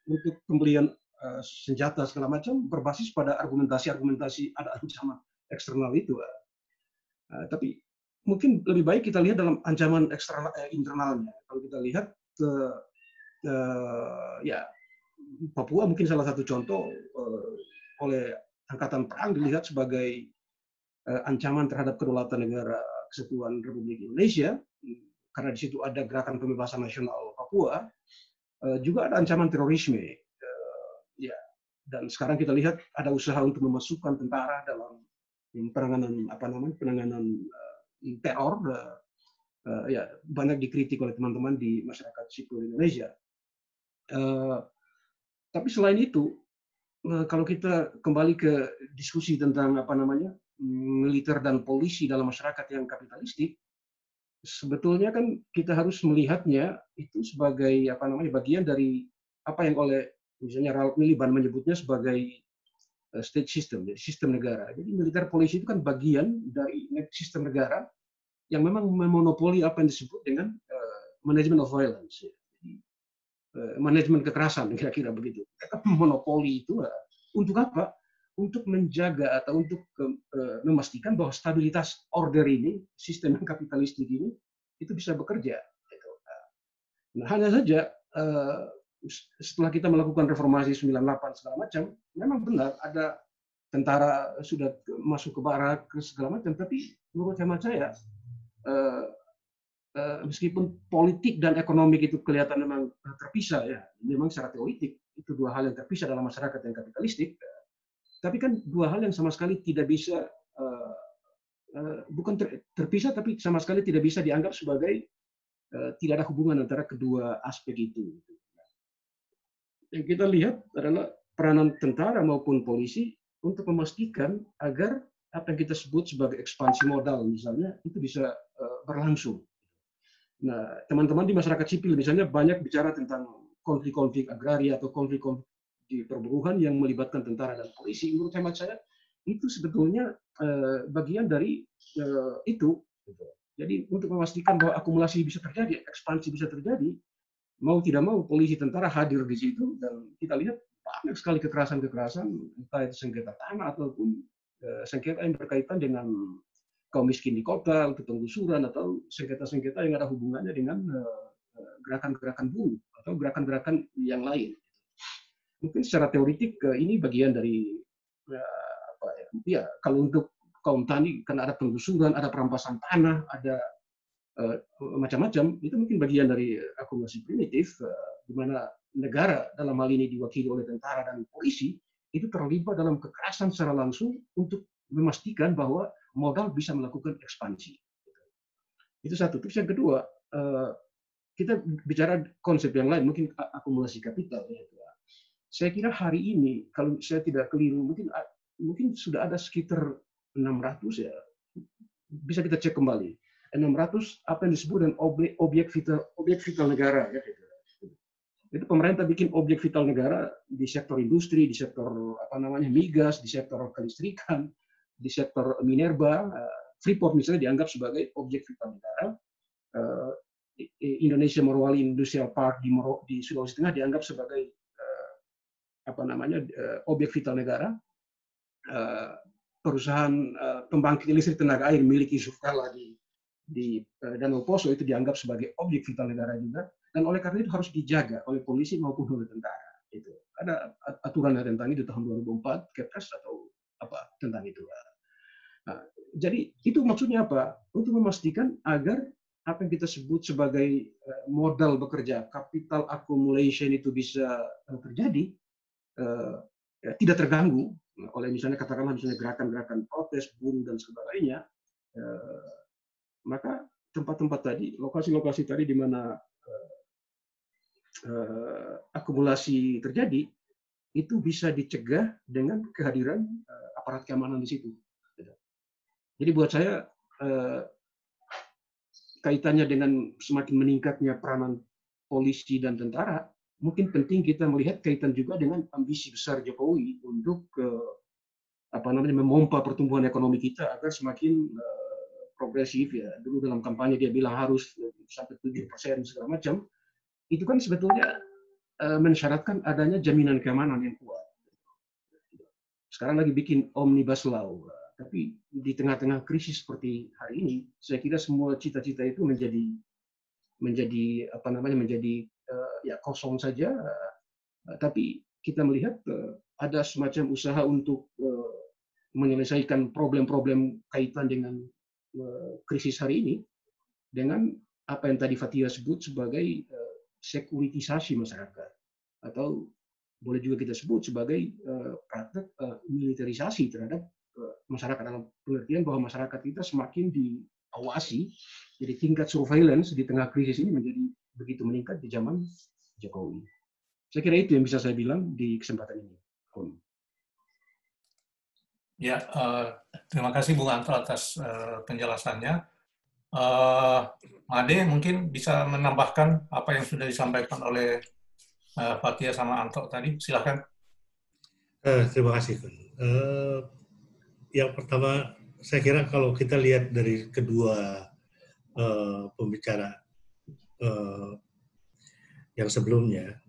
untuk pembelian uh, senjata segala macam berbasis pada argumentasi-argumentasi ada ancaman eksternal itu. Uh, tapi mungkin lebih baik kita lihat dalam ancaman eksternal eh, internalnya. Kalau kita lihat ke ya Papua mungkin salah satu contoh oleh angkatan perang dilihat sebagai ancaman terhadap kedaulatan negara kesatuan Republik Indonesia karena di situ ada gerakan pembebasan nasional Papua juga ada ancaman terorisme dan sekarang kita lihat ada usaha untuk memasukkan tentara dalam penanganan apa namanya penanganan uh, teror uh, uh, ya banyak dikritik oleh teman-teman di masyarakat sipil Indonesia. Uh, tapi selain itu, eh, kalau kita kembali ke diskusi tentang apa namanya militer dan polisi dalam masyarakat yang kapitalistik, sebetulnya kan kita harus melihatnya itu sebagai apa namanya bagian dari apa yang oleh misalnya Ralph Miliband menyebutnya sebagai eh, state system, jadi sistem negara. Jadi militer polisi itu kan bagian dari sistem negara yang memang memonopoli apa yang disebut dengan uh, management of violence. Ya. Eh, manajemen kekerasan kira-kira begitu. Monopoli itu eh, untuk apa? Untuk menjaga atau untuk memastikan bahwa stabilitas order ini, sistem yang kapitalistik ini, itu bisa bekerja. Gitu. Nah, hanya saja setelah kita melakukan reformasi 98 segala macam, memang benar ada tentara sudah masuk ke barat ke segala macam, tapi menurut hemat saya uh, Eh, meskipun politik dan ekonomi itu kelihatan memang eh, terpisah ya, memang secara teoritik itu dua hal yang terpisah dalam masyarakat yang kapitalistik, tapi kan dua hal yang sama sekali tidak bisa uh, uh, bukan ter, terpisah tapi sama sekali tidak bisa dianggap sebagai uh, tidak ada hubungan antara kedua aspek itu. Yang kita lihat adalah peranan tentara maupun polisi untuk memastikan agar apa yang kita sebut sebagai ekspansi modal misalnya itu bisa uh, berlangsung Nah, teman-teman di masyarakat sipil misalnya banyak bicara tentang konflik-konflik agraria atau konflik-konflik di perburuhan yang melibatkan tentara dan polisi. Menurut hemat saya itu sebetulnya eh, bagian dari eh, itu. Jadi untuk memastikan bahwa akumulasi bisa terjadi, ekspansi bisa terjadi, mau tidak mau polisi tentara hadir di situ dan kita lihat banyak sekali kekerasan-kekerasan entah itu sengketa tanah ataupun eh, sengketa yang berkaitan dengan kaum miskin di kota, untuk penggusuran atau sengketa-sengketa yang ada hubungannya dengan eh, eh, gerakan-gerakan buruh atau gerakan-gerakan yang lain. Mungkin secara teoritik ini bagian dari apa ya, ya kalau untuk kaum tani kan ada penggusuran, ada perampasan tanah, ada macam-macam, itu mungkin bagian dari akumulasi primitif uh, di mana negara dalam hal ini diwakili oleh tentara dan polisi itu terlibat dalam kekerasan secara langsung untuk memastikan bahwa modal bisa melakukan ekspansi. Itu satu. Terus yang kedua, eh, kita bicara konsep yang lain, mungkin akumulasi kapital. Ya. Saya kira hari ini, kalau saya tidak keliru, mungkin mungkin sudah ada sekitar 600 ya, bisa kita cek kembali. 600 apa yang disebut dengan objek, vital objek vital negara ya gitu. Itu pemerintah bikin objek vital negara di sektor industri, di sektor apa namanya migas, di sektor kelistrikan, di sektor minerba, eh, Freeport misalnya dianggap sebagai objek vital negara. Eh, Indonesia Morowali Industrial Park di, Moro, di Sulawesi Tengah dianggap sebagai eh, apa namanya objek vital negara. Perusahaan pembangkit listrik tenaga air milik Yusuf Kala di di Danau Poso itu dianggap sebagai objek vital negara juga dan oleh karena itu harus dijaga oleh polisi maupun oleh tentara itu ada aturan tentang itu tahun 2004 Kepres atau apa tentang itu Nah, jadi itu maksudnya apa? Untuk memastikan agar apa yang kita sebut sebagai eh, modal bekerja, capital accumulation itu bisa eh, terjadi, ya, tidak terganggu oleh misalnya katakanlah misalnya gerakan-gerakan protes, buruh dan sebagainya, maka tempat-tempat tadi, lokasi-lokasi tadi di mana akumulasi terjadi, itu bisa dicegah dengan kehadiran aparat keamanan di situ. Jadi buat saya kaitannya dengan semakin meningkatnya peranan polisi dan tentara, mungkin penting kita melihat kaitan juga dengan ambisi besar Jokowi untuk uh, apa namanya memompa pertumbuhan ekonomi kita agar semakin uh, progresif ya. Dulu dalam kampanye dia bilang harus sampai tujuh persen segala macam. Itu kan sebetulnya uh, mensyaratkan adanya jaminan keamanan yang kuat. Sekarang lagi bikin omnibus law tapi di tengah-tengah krisis seperti hari ini, saya kira semua cita-cita itu menjadi menjadi apa namanya menjadi uh, ya kosong saja. Uh, tapi kita melihat uh, ada semacam usaha untuk uh, menyelesaikan problem-problem kaitan dengan krisis hari ini dengan apa yang tadi Fatia sebut sebagai uh, sekuritisasi masyarakat atau boleh juga kita sebut sebagai uh, praktek uh, militerisasi terhadap masyarakat dalam pengertian bahwa masyarakat kita semakin diawasi, jadi tingkat surveillance di tengah krisis ini menjadi begitu meningkat di zaman Jokowi. Saya kira itu yang bisa saya bilang di kesempatan ini. Ya, uh, terima kasih Bung Anto atas uh, penjelasannya. Uh, Made mungkin bisa menambahkan apa yang sudah disampaikan oleh uh, Fatia sama Anto tadi. Silakan. Uh, terima kasih. Uh, yang pertama saya kira kalau kita lihat dari kedua uh, pembicara uh, yang sebelumnya,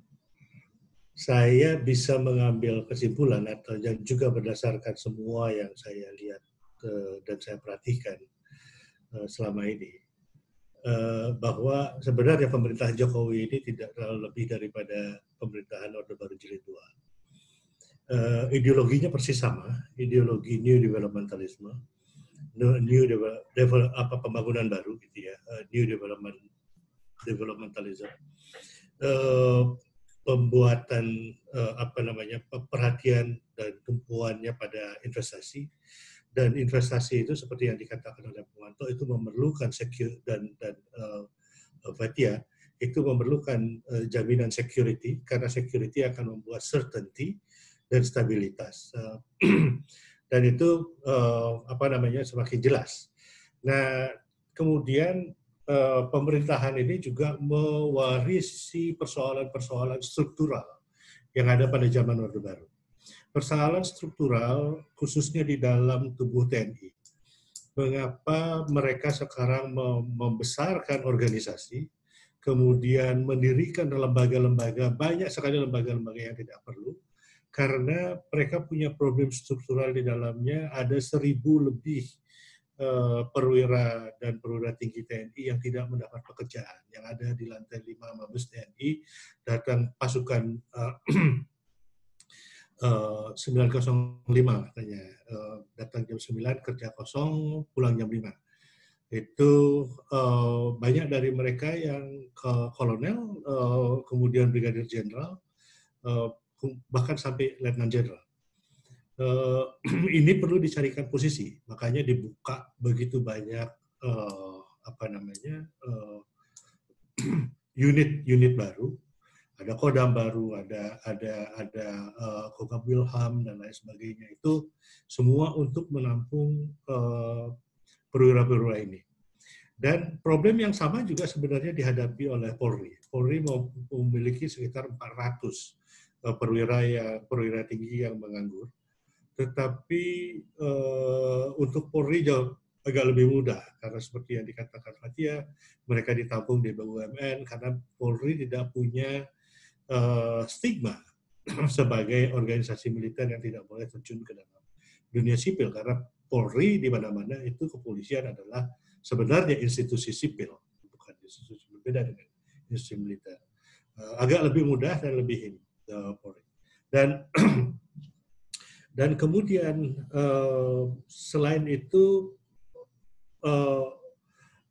saya bisa mengambil kesimpulan atau yang juga berdasarkan semua yang saya lihat uh, dan saya perhatikan uh, selama ini. Uh, bahwa sebenarnya pemerintah Jokowi ini tidak terlalu lebih daripada pemerintahan Orde Baru Jilid II ideologinya persis sama, ideologi new developmentalisme, new develop, apa pembangunan baru gitu ya, new development developmentalism, pembuatan uh, apa namanya perhatian dan tumpuannya pada investasi dan investasi itu seperti yang dikatakan oleh Puanto itu memerlukan secure dan dan uh, Fatia itu memerlukan uh, jaminan security karena security akan membuat certainty dan stabilitas. Eh, dan itu eh, apa namanya semakin jelas. Nah, kemudian eh, pemerintahan ini juga mewarisi persoalan-persoalan struktural yang ada pada zaman Orde Baru. Persoalan struktural khususnya di dalam tubuh TNI. Mengapa mereka sekarang membesarkan organisasi, kemudian mendirikan lembaga-lembaga, banyak sekali lembaga-lembaga yang tidak perlu, karena mereka punya problem struktural di dalamnya ada seribu lebih uh, perwira dan perwira tinggi TNI yang tidak mendapat pekerjaan. Yang ada di lantai 5 Mabes TNI datang pasukan uh, uh, 905 katanya. Uh, datang jam 9 kerja kosong pulang jam 5 itu uh, banyak dari mereka yang ke kolonel uh, kemudian brigadir jenderal uh, bahkan sampai letnan jenderal. Uh, ini perlu dicarikan posisi, makanya dibuka begitu banyak uh, apa namanya unit-unit uh, baru, ada kodam baru, ada ada ada uh, kogab wilham dan lain sebagainya itu semua untuk menampung uh, perwira-perwira ini. Dan problem yang sama juga sebenarnya dihadapi oleh Polri. Polri memiliki sekitar 400 uh, perwira yang perwira tinggi yang menganggur. Tetapi uh, untuk Polri jauh agak lebih mudah karena seperti yang dikatakan Fatia, mereka ditampung di BUMN karena Polri tidak punya uh, stigma sebagai organisasi militer yang tidak boleh terjun ke dalam dunia sipil karena Polri di mana-mana itu kepolisian adalah sebenarnya institusi sipil bukan institusi berbeda dengan institusi militer. Uh, agak lebih mudah dan lebih ini. Polri. Dan dan kemudian uh, selain itu uh,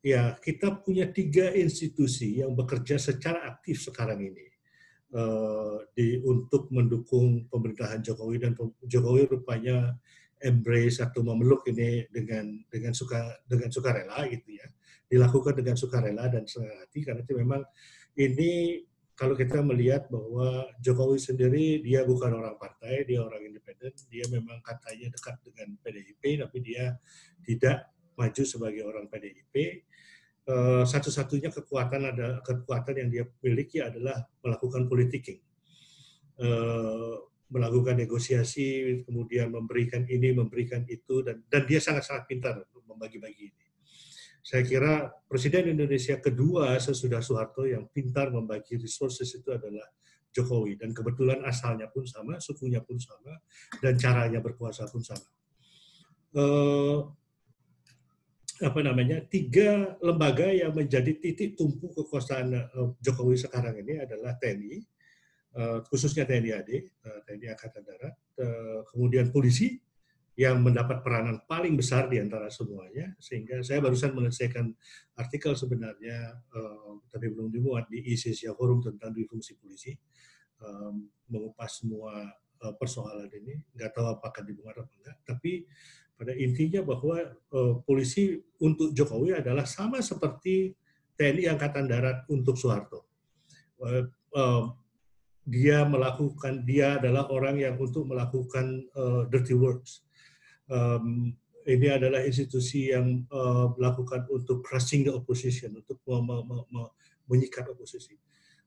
ya kita punya tiga institusi yang bekerja secara aktif sekarang ini. Uh, di untuk mendukung pemerintahan Jokowi dan Jokowi rupanya embrace atau memeluk ini dengan dengan suka dengan sukarela gitu ya. Dilakukan dengan sukarela dan senang hati karena itu memang ini kalau kita melihat bahwa Jokowi sendiri dia bukan orang partai, dia orang independen, dia memang katanya dekat dengan PDIP, tapi dia tidak maju sebagai orang PDIP. Eh, satu-satunya kekuatan ada kekuatan yang dia miliki adalah melakukan politicking, eh, melakukan negosiasi, kemudian memberikan ini, memberikan itu, dan dan dia sangat-sangat pintar membagi-bagi ini. Saya kira Presiden Indonesia kedua sesudah Soeharto yang pintar membagi resources itu adalah Jokowi. Dan kebetulan asalnya pun sama, sukunya pun sama, dan caranya berkuasa pun sama. Uh, apa namanya tiga lembaga yang menjadi titik tumpu kekuasaan uh, Jokowi sekarang ini adalah TNI, uh, khususnya TNI AD, uh, TNI Angkatan Darat, kemudian polisi, yang mendapat peranan paling besar di antara semuanya, sehingga saya barusan menyelesaikan artikel sebenarnya, uh, tapi belum dimuat di ICSIA Forum tentang difungsi polisi, um, mengupas semua uh, persoalan ini, nggak tahu apakah dimuat atau enggak, tapi pada intinya bahwa uh, polisi untuk Jokowi adalah sama seperti TNI Angkatan Darat untuk Soeharto. Uh, uh, dia melakukan, dia adalah orang yang untuk melakukan uh, dirty works um, ini adalah institusi yang uh, melakukan untuk crushing the opposition, untuk me me me menyikat oposisi.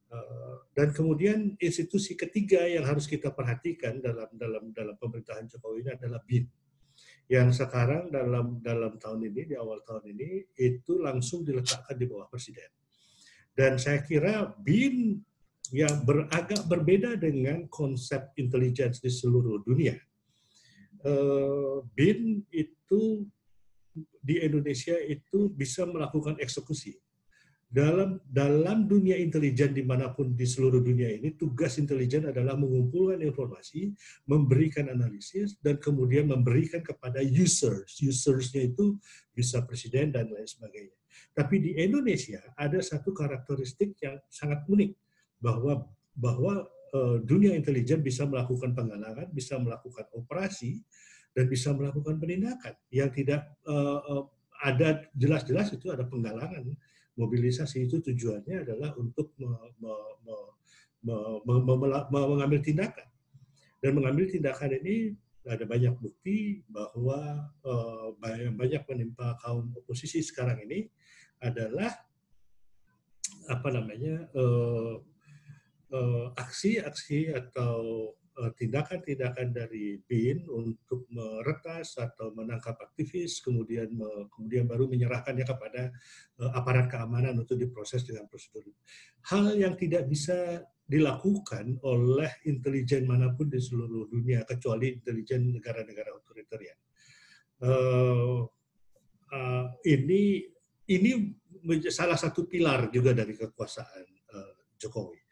Uh, dan kemudian institusi ketiga yang harus kita perhatikan dalam dalam dalam pemerintahan Jokowi ini adalah BIN yang sekarang dalam dalam tahun ini di awal tahun ini itu langsung diletakkan di bawah presiden. Dan saya kira BIN yang beragak berbeda dengan konsep intelligence di seluruh dunia Eh, BIN itu di Indonesia itu bisa melakukan eksekusi. Dalam dalam dunia intelijen di mana pun di seluruh dunia ini, tugas intelijen adalah mengumpulkan informasi, memberikan analisis, dan kemudian memberikan kepada users. Usersnya itu bisa presiden dan lain sebagainya. Tapi di Indonesia ada satu karakteristik yang sangat unik bahwa bahwa dunia intelijen bisa melakukan penggalangan, bisa melakukan operasi, dan bisa melakukan penindakan. Yang tidak uh, ada jelas-jelas itu ada penggalangan. Mobilisasi itu tujuannya adalah untuk me, me, me, me, me, me, me, mengambil tindakan. Dan mengambil tindakan ini ada banyak bukti bahwa uh, banyak menimpa kaum oposisi sekarang ini adalah apa namanya uh, Eh, aksi-aksi atau eh, tindakan-tindakan dari BIN untuk meretas atau menangkap aktivis, kemudian kemudian baru menyerahkannya kepada eh, aparat keamanan untuk diproses dengan prosedur. Hal yang tidak bisa dilakukan oleh intelijen mana pun di seluruh dunia kecuali intelijen negara-negara otoritarian. Uh, uh, ini ini salah satu pilar juga dari kekuasaan uh, Jokowi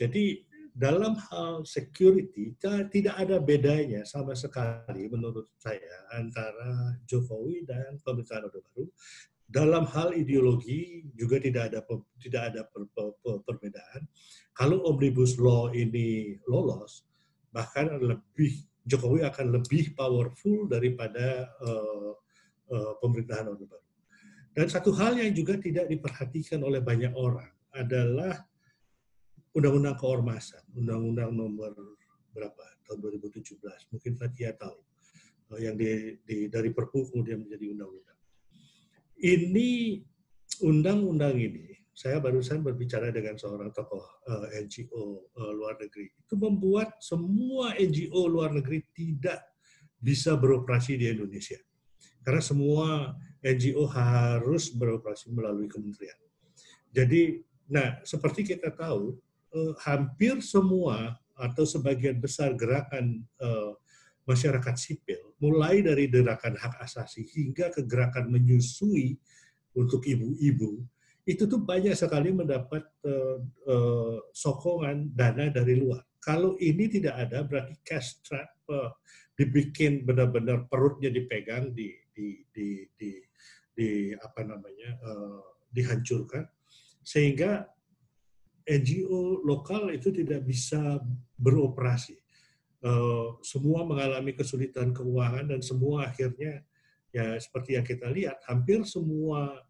jadi dalam hal security tidak ada bedanya sama sekali menurut saya antara Jokowi dan pemerintahan Orde Baru. Dalam hal ideologi juga tidak ada tidak ada per, per, per, perbedaan. Kalau omnibus law ini lolos, bahkan lebih Jokowi akan lebih powerful daripada uh, uh, pemerintahan Orde Baru. Dan satu hal yang juga tidak diperhatikan oleh banyak orang adalah undang-undang keormasan, undang-undang nomor berapa tahun 2017, mungkin Fatia tahu, eh, yang di, di, dari Perpu kemudian menjadi undang-undang. Ini undang-undang ini, saya barusan berbicara dengan seorang tokoh uh, eh, NGO uh, eh, luar negeri, itu membuat semua NGO luar negeri tidak bisa beroperasi di Indonesia. Karena semua NGO harus beroperasi melalui kementerian. Jadi, nah seperti kita tahu, uh, hampir semua atau sebagian besar gerakan uh, masyarakat sipil, mulai dari gerakan hak asasi hingga ke gerakan menyusui untuk ibu-ibu, itu tuh banyak sekali mendapat uh, uh, sokongan dana dari luar. Kalau ini tidak ada, berarti cash trap uh, dibikin benar-benar perutnya dipegang, di, di, di, di, di apa namanya uh, dihancurkan sehingga NGO lokal itu tidak bisa beroperasi. Uh, semua mengalami kesulitan keuangan dan semua akhirnya ya seperti yang kita lihat hampir semua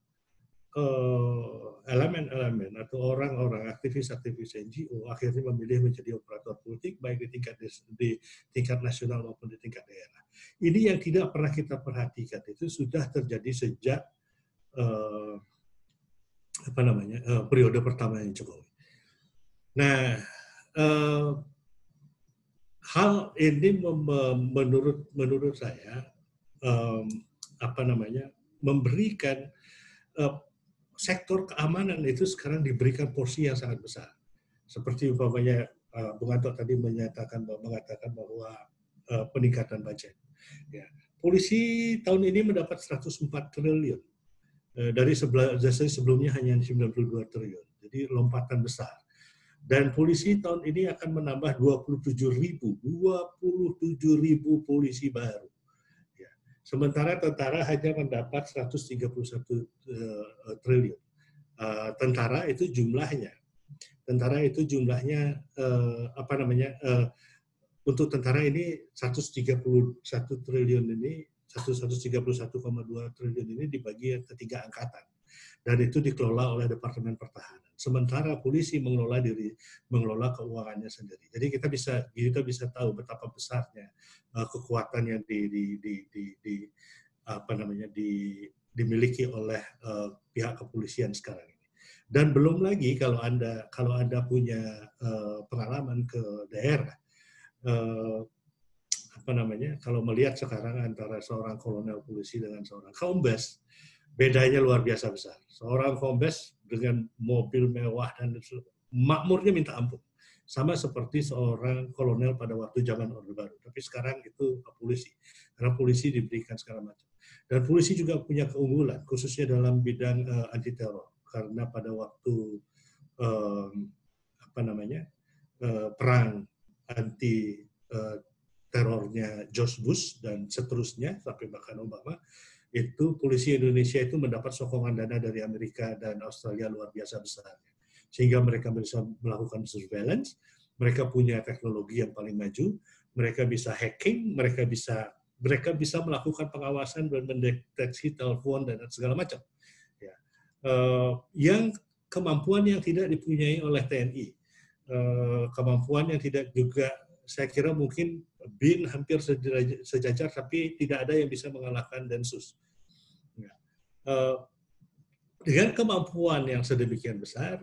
elemen-elemen uh, atau orang-orang aktivis-aktivis NGO akhirnya memilih menjadi operator politik baik di tingkat di tingkat nasional maupun di tingkat daerah. Ini yang tidak pernah kita perhatikan itu sudah terjadi sejak uh, apa namanya uh, periode pertama yang Jokowi. Nah, uh, hal ini menurut menurut saya um, apa namanya memberikan uh, sektor keamanan itu sekarang diberikan porsi yang sangat besar. Seperti umpamanya uh, Bung Anto tadi menyatakan mengatakan bahwa uh, peningkatan budget. Ya. Polisi tahun ini mendapat 104 triliun dari sebelumnya hanya 92 triliun. Jadi lompatan besar. Dan polisi tahun ini akan menambah 27 ribu, 27 ribu polisi baru. Ya. Sementara tentara hanya mendapat 131 uh, eh, triliun. Uh, tentara itu jumlahnya. Tentara itu jumlahnya uh, apa namanya? Uh, untuk tentara ini 131 triliun ini 131,2 triliun ini dibagi ke tiga angkatan dan itu dikelola oleh Departemen Pertahanan. Sementara polisi mengelola diri, mengelola keuangannya sendiri. Jadi kita bisa kita bisa tahu betapa besarnya uh, kekuatan yang di, di, di, di, di apa namanya di, dimiliki oleh uh, pihak kepolisian sekarang ini. Dan belum lagi kalau anda kalau anda punya uh, pengalaman ke daerah, uh, apa namanya kalau melihat sekarang antara seorang kolonel polisi dengan seorang kombes bedanya luar biasa besar. Seorang kombes dengan mobil mewah dan makmurnya minta ampun. Sama seperti seorang kolonel pada waktu zaman Orde Baru. Tapi sekarang itu polisi. Karena polisi diberikan segala macam. Dan polisi juga punya keunggulan, khususnya dalam bidang uh, anti teror. Karena pada waktu um, apa namanya uh, perang anti uh, terornya George Bush dan seterusnya sampai bahkan Obama, itu polisi Indonesia itu mendapat sokongan dana dari Amerika dan Australia luar biasa besar. Sehingga mereka bisa melakukan surveillance, mereka punya teknologi yang paling maju, mereka bisa hacking, mereka bisa mereka bisa melakukan pengawasan dan mendeteksi telepon dan segala macam. Ya. Uh, yang kemampuan yang tidak dipunyai oleh TNI, uh, eh, kemampuan yang tidak juga saya kira mungkin BIN hampir sejajar, tapi tidak ada yang bisa mengalahkan Densus. Ya. Eh, dengan kemampuan yang sedemikian besar,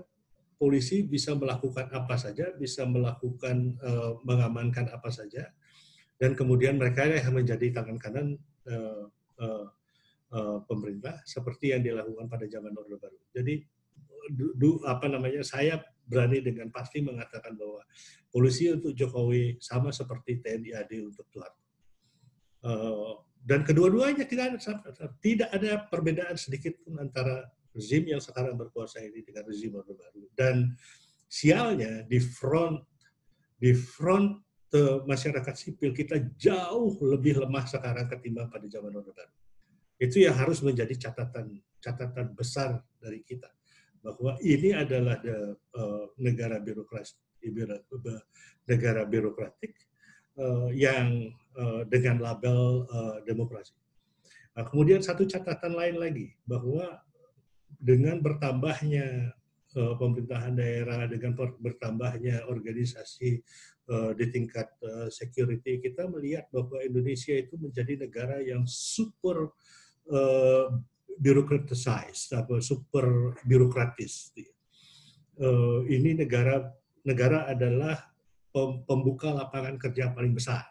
polisi bisa melakukan apa saja, bisa melakukan eh, mengamankan apa saja, dan kemudian mereka yang menjadi tangan kanan eh, pemerintah seperti yang dilakukan pada zaman Orde Baru. Jadi apa namanya saya berani dengan pasti mengatakan bahwa polisi untuk Jokowi sama seperti TNI AD untuk Soeharto. Uh, dan kedua-duanya tidak ada tidak ada perbedaan sedikit pun antara rezim yang sekarang berkuasa ini dengan rezim Orde Baru. Dan sialnya di front di front uh, masyarakat sipil kita jauh lebih lemah sekarang ketimbang pada zaman Orde Baru. Itu yang harus menjadi catatan catatan besar dari kita bahwa ini adalah the, uh, negara birokrasi negara birokratik uh, yang uh, dengan label uh, demokrasi. Nah, kemudian satu catatan lain lagi bahwa dengan bertambahnya uh, pemerintahan daerah dengan bertambahnya organisasi uh, di tingkat uh, security kita melihat bahwa Indonesia itu menjadi negara yang super uh, birokratisize, apa super birokratis. Uh, ini negara negara adalah pembuka lapangan kerja paling besar.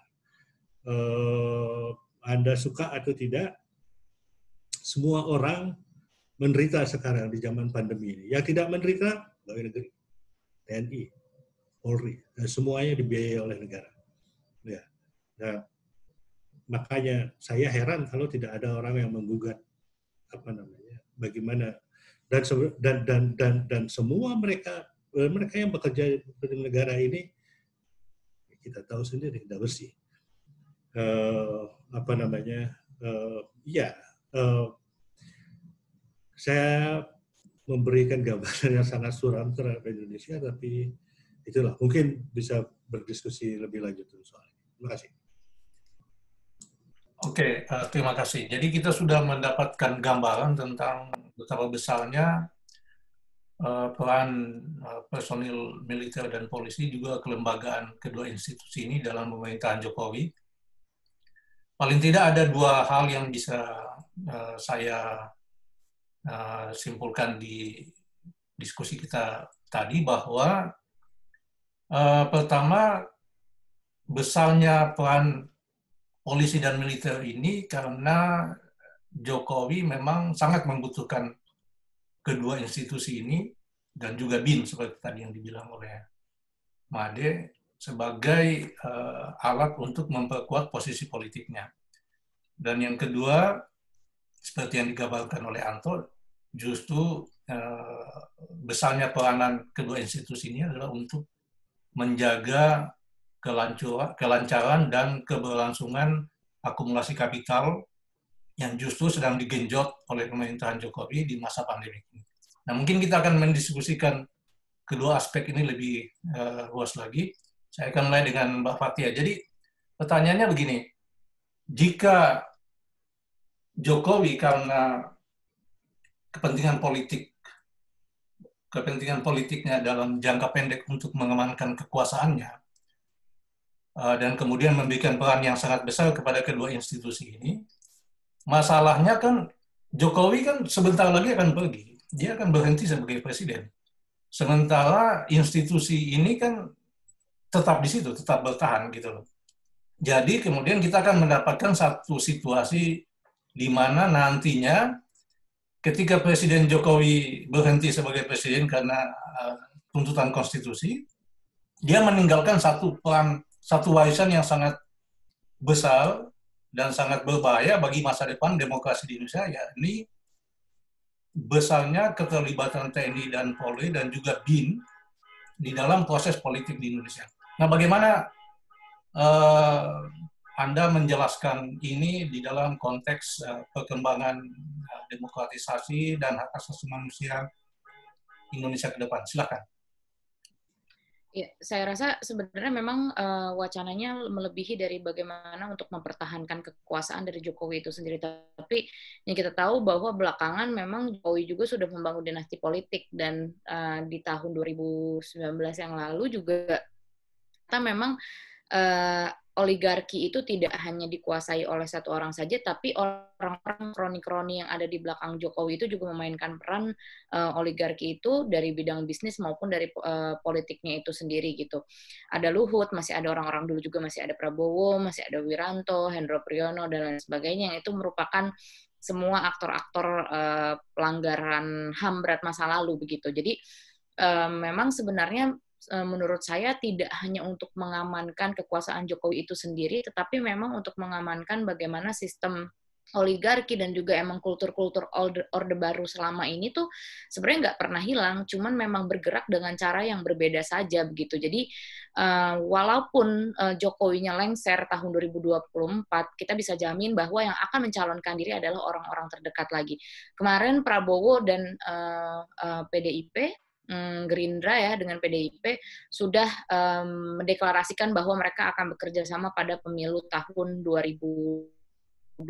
Uh, anda suka atau tidak, semua orang menderita sekarang di zaman pandemi ini. Yang tidak menderita, pegawai negeri, TNI, Polri, dan semuanya dibiayai oleh negara. Ya. Nah, makanya saya heran kalau tidak ada orang yang menggugat apa namanya bagaimana dan dan dan dan dan semua mereka mereka yang bekerja di negara ini kita tahu sendiri tidak bersih uh, apa namanya uh, ya uh, saya memberikan gambaran yang sangat suram terhadap Indonesia, tapi itulah mungkin bisa berdiskusi lebih lanjut soal ini. Terima kasih. Oke, uh, terima kasih. Jadi kita sudah mendapatkan gambaran tentang betapa besarnya uh, peran uh, personil militer dan polisi juga kelembagaan kedua institusi ini dalam pemerintahan Jokowi. Paling tidak ada dua hal yang bisa uh, saya uh, simpulkan di diskusi kita tadi bahwa uh, pertama besarnya peran polisi dan militer ini karena Jokowi memang sangat membutuhkan kedua institusi ini dan juga BIN seperti tadi yang dibilang oleh Made sebagai uh, alat untuk memperkuat posisi politiknya. Dan yang kedua, seperti yang digambarkan oleh Anto, justru uh, besarnya peranan kedua institusi ini adalah untuk menjaga kelancaran dan keberlangsungan akumulasi kapital yang justru sedang digenjot oleh pemerintahan Jokowi di masa pandemi ini. Nah, mungkin kita akan mendiskusikan kedua aspek ini lebih uh, luas lagi. Saya akan mulai dengan Mbak Fatia. Jadi, pertanyaannya begini, jika Jokowi karena kepentingan politik kepentingan politiknya dalam jangka pendek untuk mengamankan kekuasaannya, dan kemudian memberikan peran yang sangat besar kepada kedua institusi ini. Masalahnya kan Jokowi kan sebentar lagi akan pergi, dia akan berhenti sebagai presiden. Sementara institusi ini kan tetap di situ, tetap bertahan gitu loh. Jadi kemudian kita akan mendapatkan satu situasi di mana nantinya ketika Presiden Jokowi berhenti sebagai presiden karena uh, tuntutan konstitusi, dia meninggalkan satu peran satu warisan yang sangat besar dan sangat berbahaya bagi masa depan demokrasi di Indonesia, ya ini besarnya keterlibatan TNI dan Polri dan juga BIN di dalam proses politik di Indonesia. Nah, bagaimana uh, Anda menjelaskan ini di dalam konteks uh, perkembangan uh, demokratisasi dan hak asasi manusia Indonesia ke depan? Silakan. Ya, saya rasa sebenarnya memang uh, wacananya melebihi dari bagaimana untuk mempertahankan kekuasaan dari Jokowi itu sendiri. Tapi yang kita tahu bahwa belakangan memang Jokowi juga sudah membangun dinasti politik dan uh, di tahun 2019 yang lalu juga kita memang uh, oligarki itu tidak hanya dikuasai oleh satu orang saja, tapi orang-orang kroni-kroni yang ada di belakang Jokowi itu juga memainkan peran uh, oligarki itu dari bidang bisnis maupun dari uh, politiknya itu sendiri gitu. Ada Luhut, masih ada orang-orang dulu juga masih ada Prabowo, masih ada Wiranto, Hendro Priyono dan lain sebagainya yang itu merupakan semua aktor-aktor uh, pelanggaran HAM berat masa lalu begitu. Jadi uh, memang sebenarnya menurut saya tidak hanya untuk mengamankan kekuasaan Jokowi itu sendiri, tetapi memang untuk mengamankan bagaimana sistem oligarki dan juga emang kultur-kultur orde, orde baru selama ini tuh sebenarnya nggak pernah hilang, cuman memang bergerak dengan cara yang berbeda saja begitu. Jadi uh, walaupun uh, Jokowinya lengser tahun 2024, kita bisa jamin bahwa yang akan mencalonkan diri adalah orang-orang terdekat lagi. Kemarin Prabowo dan uh, uh, PDIP um, Gerindra ya dengan PDIP sudah um, mendeklarasikan bahwa mereka akan bekerja sama pada pemilu tahun 2022.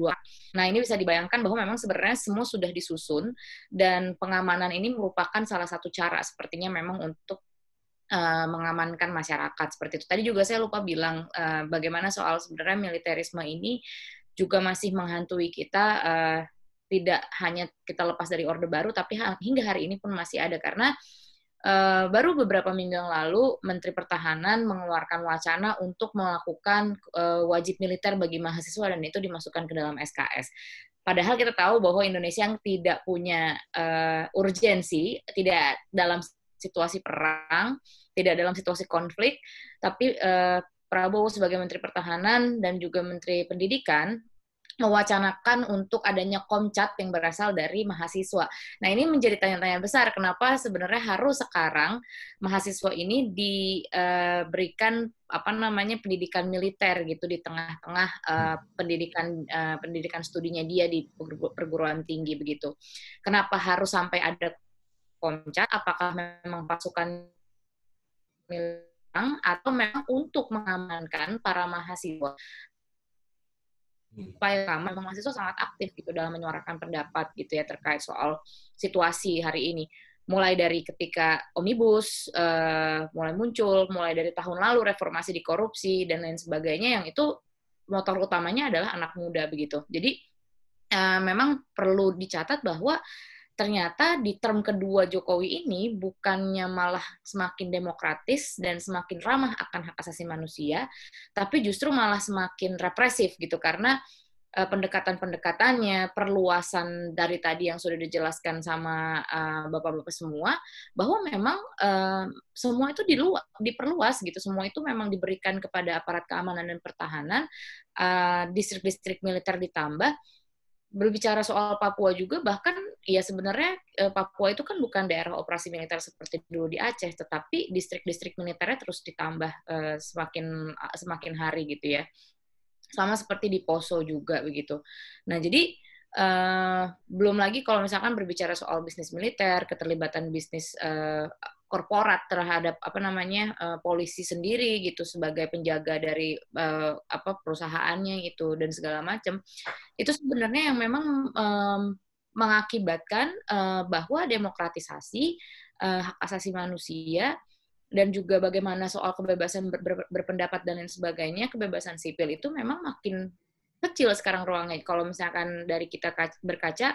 Nah, ini bisa dibayangkan bahwa memang sebenarnya semua sudah disusun dan pengamanan ini merupakan salah satu cara sepertinya memang untuk uh, mengamankan masyarakat seperti itu. Tadi juga saya lupa bilang uh, bagaimana soal sebenarnya militerisme ini juga masih menghantui kita uh, tidak hanya kita lepas dari Orde Baru, tapi hingga hari ini pun masih ada karena Uh, baru beberapa minggu yang lalu Menteri Pertahanan mengeluarkan wacana untuk melakukan uh, wajib militer bagi mahasiswa dan itu dimasukkan ke dalam SKS. Padahal kita tahu bahwa Indonesia yang tidak punya uh, urgensi, tidak dalam situasi perang, tidak dalam situasi konflik, tapi Prabowo sebagai Menteri Pertahanan dan juga Menteri Pendidikan mewacanakan untuk adanya komcat yang berasal dari mahasiswa. Nah ini menjadi tanya-tanya besar, kenapa sebenarnya harus sekarang mahasiswa ini diberikan apa namanya pendidikan militer gitu di tengah-tengah uh, pendidikan uh, pendidikan studinya dia di perguruan tinggi begitu. Kenapa harus sampai ada komcat? Apakah memang pasukan militer atau memang untuk mengamankan para mahasiswa upaya memang mahasiswa sangat aktif gitu dalam menyuarakan pendapat gitu ya terkait soal situasi hari ini. Mulai dari ketika omnibus uh, mulai muncul mulai dari tahun lalu reformasi di korupsi dan lain sebagainya yang itu motor utamanya adalah anak muda begitu. Jadi uh, memang perlu dicatat bahwa ternyata di term kedua Jokowi ini bukannya malah semakin demokratis dan semakin ramah akan hak asasi manusia, tapi justru malah semakin represif gitu. Karena uh, pendekatan-pendekatannya, perluasan dari tadi yang sudah dijelaskan sama uh, bapak-bapak semua, bahwa memang uh, semua itu dilu diperluas gitu, semua itu memang diberikan kepada aparat keamanan dan pertahanan, distrik-distrik militer ditambah. Berbicara soal Papua juga bahkan ya sebenarnya eh, Papua itu kan bukan daerah operasi militer seperti dulu di Aceh tetapi distrik-distrik militernya terus ditambah uh, semakin semakin hari gitu ya. Sama seperti di Poso juga begitu. Nah jadi Uh, belum lagi kalau misalkan berbicara soal bisnis militer, keterlibatan bisnis uh, korporat terhadap apa namanya uh, polisi sendiri gitu sebagai penjaga dari uh, apa perusahaannya itu dan segala macam itu sebenarnya yang memang um, mengakibatkan uh, bahwa demokratisasi uh, hak asasi manusia dan juga bagaimana soal kebebasan ber, ber, berpendapat dan lain sebagainya kebebasan sipil itu memang makin kecil sekarang ruangnya. Kalau misalkan dari kita berkaca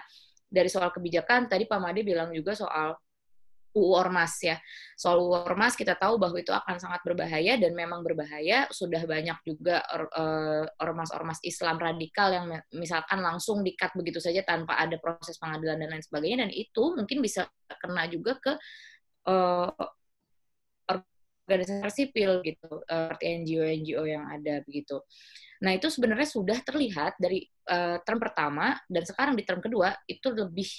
dari soal kebijakan tadi Pak Made bilang juga soal UU Ormas ya. Soal UU Ormas kita tahu bahwa itu akan sangat berbahaya dan memang berbahaya. Sudah banyak juga eh, ormas-ormas Islam radikal yang misalkan langsung dikat begitu saja tanpa ada proses pengadilan dan lain sebagainya dan itu mungkin bisa kena juga ke uh, organisasi sipil gitu, uh, seperti NGO-NGO yang ada begitu. Nah itu sebenarnya sudah terlihat dari uh, term pertama dan sekarang di term kedua itu lebih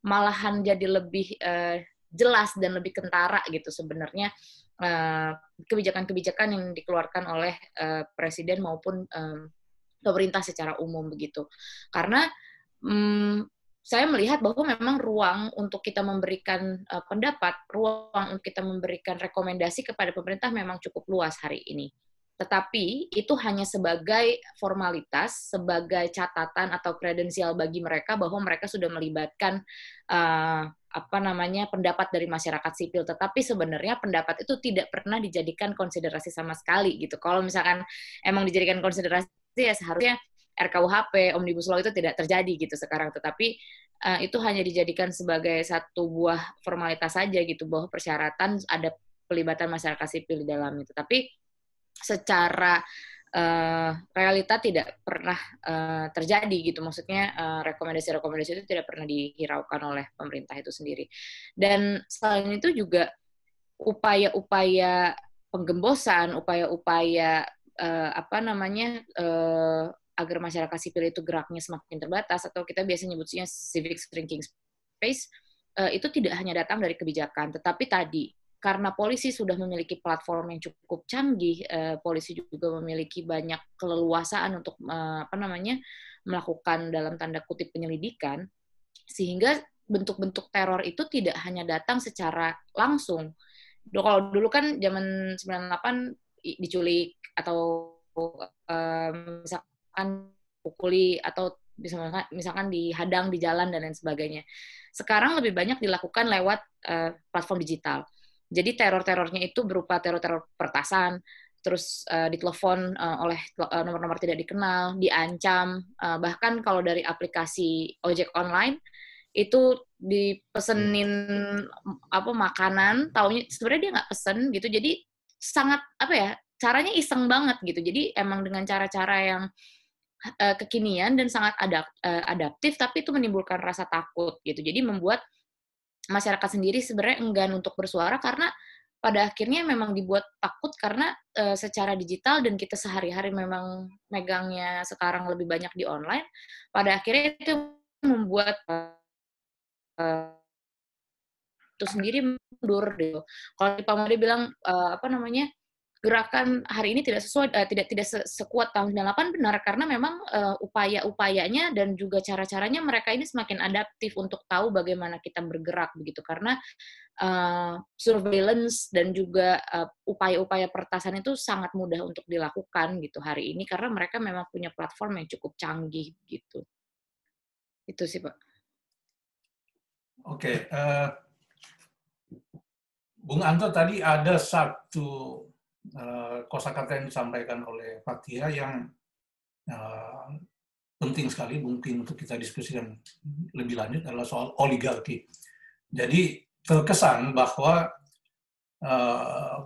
malahan jadi lebih uh, jelas dan lebih kentara gitu sebenarnya eh, kebijakan-kebijakan yang dikeluarkan oleh uh, presiden maupun um, pemerintah secara umum begitu. Karena um, saya melihat bahwa memang ruang untuk kita memberikan pendapat, ruang untuk kita memberikan rekomendasi kepada pemerintah memang cukup luas hari ini. Tetapi itu hanya sebagai formalitas, sebagai catatan atau kredensial bagi mereka bahwa mereka sudah melibatkan uh, apa namanya pendapat dari masyarakat sipil. Tetapi sebenarnya pendapat itu tidak pernah dijadikan konsiderasi sama sekali gitu. Kalau misalkan emang dijadikan konsiderasi ya seharusnya RKUHP, Omnibus Law itu tidak terjadi gitu sekarang. Tetapi uh, itu hanya dijadikan sebagai satu buah formalitas saja gitu bahwa persyaratan ada pelibatan masyarakat sipil di dalam itu. Secara uh, realita tidak pernah uh, terjadi gitu. Maksudnya rekomendasi-rekomendasi uh, itu tidak pernah dihiraukan oleh pemerintah itu sendiri. Dan selain itu juga upaya-upaya penggembosan upaya-upaya uh, apa namanya uh, agar masyarakat sipil itu geraknya semakin terbatas atau kita biasanya nyebutnya civic shrinking space uh, itu tidak hanya datang dari kebijakan tetapi tadi karena polisi sudah memiliki platform yang cukup canggih, eh, polisi juga memiliki banyak keleluasaan untuk eh, apa namanya melakukan dalam tanda kutip penyelidikan, sehingga bentuk-bentuk teror itu tidak hanya datang secara langsung. Kalau dulu kan zaman 98 diculik atau eh, misalkan pukuli atau misalkan, misalkan dihadang di jalan dan lain sebagainya. Sekarang lebih banyak dilakukan lewat uh, platform digital jadi teror-terornya itu berupa teror-teror pertasan, terus uh, ditelepon uh, oleh uh, nomor-nomor tidak dikenal, diancam, uh, bahkan kalau dari aplikasi ojek online itu dipesenin apa makanan, taunya sebenarnya dia nggak pesen gitu, jadi sangat apa ya caranya iseng banget gitu. Jadi emang dengan cara-cara yang kekinian dan sangat adap, adaptif, tapi itu menimbulkan rasa takut gitu. Jadi membuat masyarakat sendiri sebenarnya enggan untuk bersuara karena pada akhirnya memang dibuat takut karena uh, secara digital dan kita sehari-hari memang megangnya sekarang lebih banyak di online, pada akhirnya itu membuat uh, itu sendiri mundur gitu. Kalau Pak Made bilang uh, apa namanya gerakan hari ini tidak sesuai uh, tidak tidak sekuat tahun 98 benar karena memang uh, upaya-upayanya dan juga cara-caranya mereka ini semakin adaptif untuk tahu bagaimana kita bergerak begitu karena uh, surveillance dan juga upaya-upaya pertasan itu sangat mudah untuk dilakukan gitu hari ini karena mereka memang punya platform yang cukup canggih gitu itu sih pak. Oke, okay, uh, Bung Anto tadi ada satu uh, kosakata yang disampaikan oleh Fatia yang uh, penting sekali mungkin untuk kita diskusikan lebih lanjut adalah soal oligarki. Jadi terkesan bahwa uh,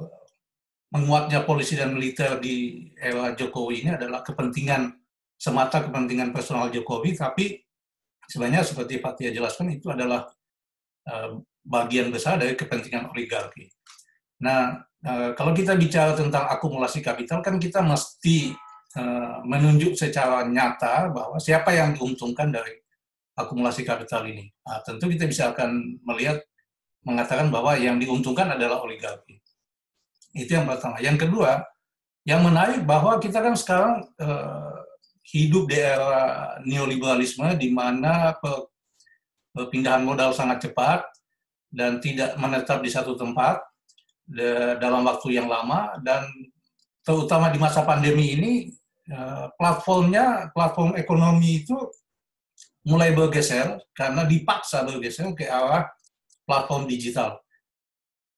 menguatnya polisi dan militer di era Jokowi ini adalah kepentingan semata kepentingan personal Jokowi, tapi sebenarnya seperti Fatia jelaskan itu adalah bagian besar dari kepentingan oligarki. Nah, Eh, kalau kita bicara tentang akumulasi kapital kan kita mesti uh, menunjuk secara nyata bahwa siapa yang diuntungkan dari akumulasi kapital ini. Nah, tentu kita bisa akan melihat mengatakan bahwa yang diuntungkan adalah oligarki. Itu yang pertama. Yang kedua, yang menarik bahwa kita kan sekarang uh, hidup di era neoliberalisme di mana perpindahan modal sangat cepat dan tidak menetap di satu tempat dalam waktu yang lama dan terutama di masa pandemi ini eh, platformnya platform ekonomi itu mulai bergeser karena dipaksa bergeser ke arah platform digital.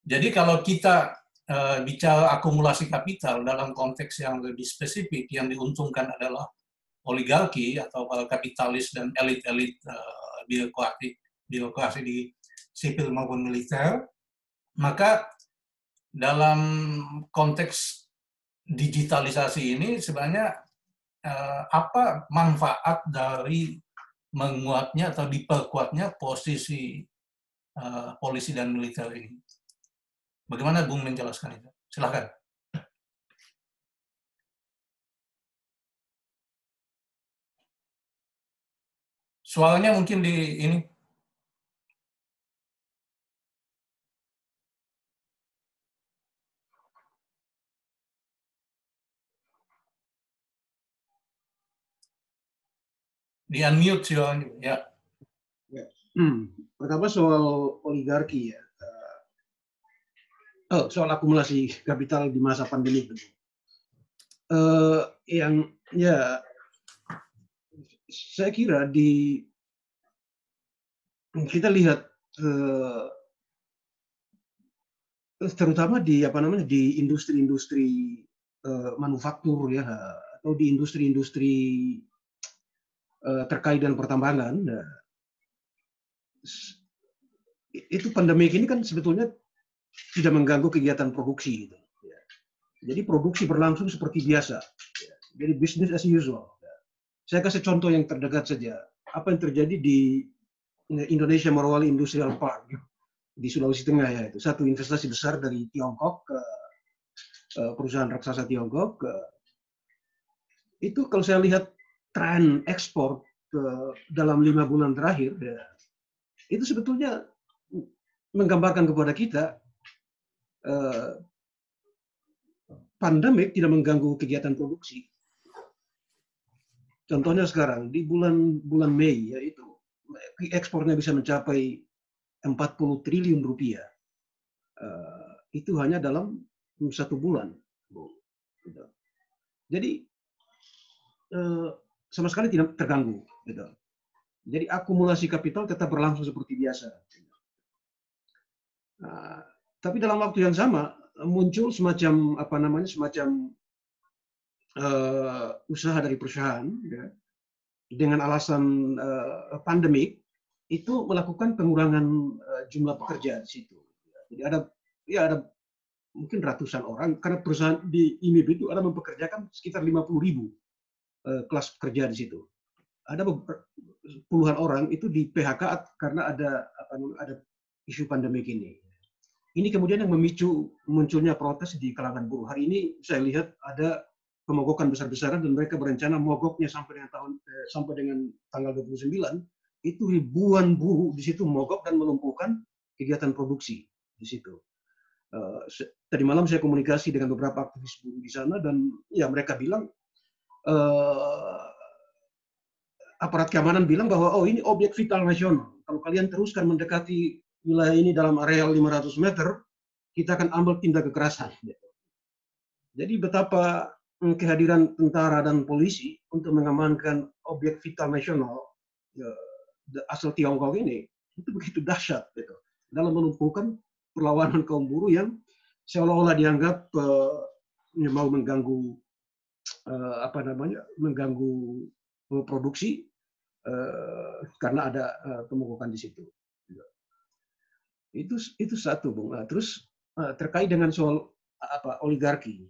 Jadi kalau kita uh, bicara akumulasi kapital dalam konteks yang lebih spesifik, yang diuntungkan adalah oligarki atau para kapitalis dan elit-elit uh, birokrasi, birokrasi di sipil maupun militer, maka dalam konteks digitalisasi ini sebenarnya eh, apa manfaat dari menguatnya atau diperkuatnya posisi eh, polisi dan militer ini? Bagaimana Bung menjelaskan itu? Silahkan. Suaranya mungkin di ini Di unmute ya. ya. Hmm. Pertama soal oligarki ya. Oh, soal akumulasi kapital di masa pandemi Uh, yang ya saya kira di kita lihat uh, terutama di apa namanya di industri-industri uh, manufaktur ya atau di industri-industri Eh, terkait dengan pertambangan, nah, itu pandemi ini kan sebetulnya tidak mengganggu kegiatan produksi. Gitu. Ya. Jadi produksi berlangsung seperti biasa. Ya. Jadi business as usual. Ya. Saya kasih contoh yang terdekat saja. Apa yang terjadi di Indonesia Morowali Industrial Park di Sulawesi Tengah ya itu satu investasi besar dari Tiongkok ke eh, perusahaan raksasa Tiongkok itu kalau saya lihat tren ekspor ke dalam lima bulan terakhir ya, itu sebetulnya menggambarkan kepada kita eh, pandemik tidak mengganggu kegiatan produksi. Contohnya sekarang di bulan bulan Mei yaitu ekspornya bisa mencapai 40 triliun rupiah. Uh, itu hanya dalam satu bulan. Jadi uh, sama sekali tidak terganggu. Gitu. Jadi akumulasi kapital tetap berlangsung seperti biasa. Nah, tapi dalam waktu yang sama muncul semacam apa namanya semacam uh, usaha dari perusahaan ya, dengan alasan uh, pandemik itu melakukan pengurangan uh, jumlah pekerja di situ. Jadi ada ya ada mungkin ratusan orang karena perusahaan di IMIB itu ada mempekerjakan sekitar 50 ribu Eh, kelas pekerja di situ. Ada puluhan orang itu di PHK karena ada apa ada isu pandemi ini. ini kemudian yang memicu munculnya protes di kalangan buruh. Hari ini saya lihat ada pemogokan besar-besaran dan mereka berencana mogoknya sampai dengan tahun eh, sampai dengan tanggal 29 itu ribuan buruh di situ mogok dan melumpuhkan kegiatan produksi di situ. Uh, tadi malam saya komunikasi dengan beberapa aktivis buruh di sana dan ya mereka bilang uh, aparat keamanan bilang bahwa oh ini objek vital nasional. Kalau kalian teruskan mendekati wilayah ini dalam areal 500 meter, kita akan ambil tindak kekerasan. Jadi betapa mm, kehadiran tentara dan polisi untuk mengamankan objek vital nasional ya, asal Tiongkok ini itu begitu dahsyat gitu. dalam melumpuhkan perlawanan kaum buruh yang seolah-olah dianggap uh, mau mengganggu uh, apa namanya mengganggu produksi uh, karena ada uh, pemogokan di situ. Itu itu satu, Bung. Nah, terus terkait dengan soal apa oligarki.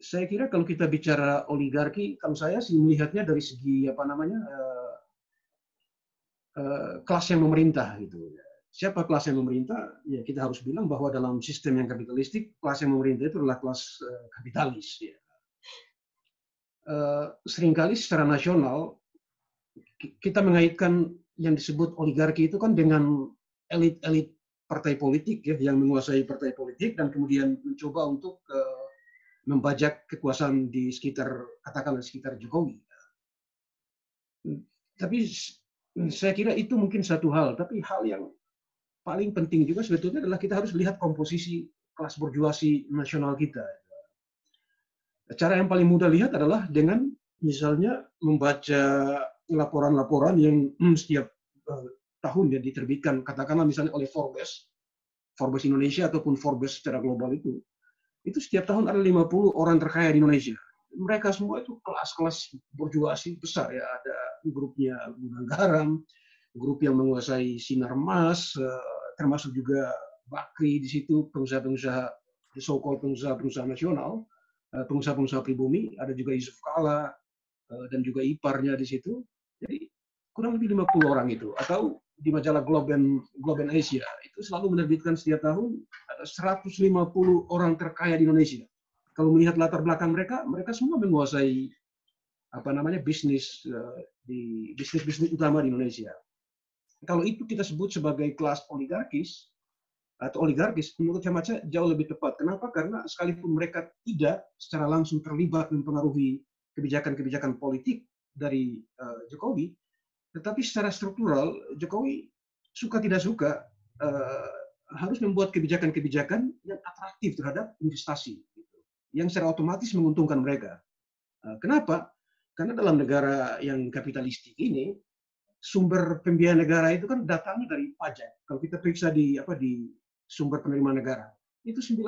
Saya kira kalau kita bicara oligarki, kalau saya sih melihatnya dari segi apa namanya kelas yang memerintah gitu. Siapa kelas yang memerintah? Ya kita harus bilang bahwa dalam sistem yang kapitalistik, kelas yang memerintah itu adalah kelas uh, kapitalis. Ya. Uh, sering kali secara nasional kita mengaitkan yang disebut oligarki itu kan dengan elit-elit partai politik ya yang menguasai partai politik dan kemudian mencoba untuk uh, membajak kekuasaan di sekitar katakanlah sekitar Jokowi. Tapi saya kira itu mungkin satu hal, tapi hal yang paling penting juga sebetulnya adalah kita harus lihat komposisi kelas berjuasi nasional kita. Cara yang paling mudah lihat adalah dengan misalnya membaca laporan-laporan yang hmm, setiap uh, tahun ya diterbitkan katakanlah misalnya oleh Forbes, Forbes Indonesia ataupun Forbes secara global itu, itu setiap tahun ada 50 orang terkaya di Indonesia. Mereka semua itu kelas-kelas berjuasi besar ya, ada grupnya Gudang Garam, grup yang menguasai sinar emas, eh, termasuk juga Bakri di situ, pengusaha-pengusaha so-called pengusaha-pengusaha nasional, eh, pengusaha-pengusaha pribumi, ada juga Yusuf Kala, eh, dan juga iparnya di situ. Jadi kurang lebih 50 orang itu. Atau di majalah Globe and, Asia itu selalu menerbitkan setiap tahun ada 150 orang terkaya di Indonesia. Kalau melihat latar belakang mereka, mereka semua menguasai apa namanya bisnis di bisnis-bisnis utama di Indonesia. Kalau itu kita sebut sebagai kelas oligarkis atau oligarkis, menurut saya jauh lebih tepat. Kenapa? Karena sekalipun mereka tidak secara langsung terlibat mempengaruhi kebijakan-kebijakan politik dari uh, Jokowi, tetapi secara struktural, Jokowi suka tidak suka uh, harus membuat kebijakan-kebijakan yang atraktif terhadap investasi, gitu, yang secara otomatis menguntungkan mereka. Uh, kenapa? Karena dalam negara yang kapitalistik ini, sumber pembiayaan negara itu kan datangnya dari pajak. Kalau kita periksa di apa di sumber penerimaan negara, itu 9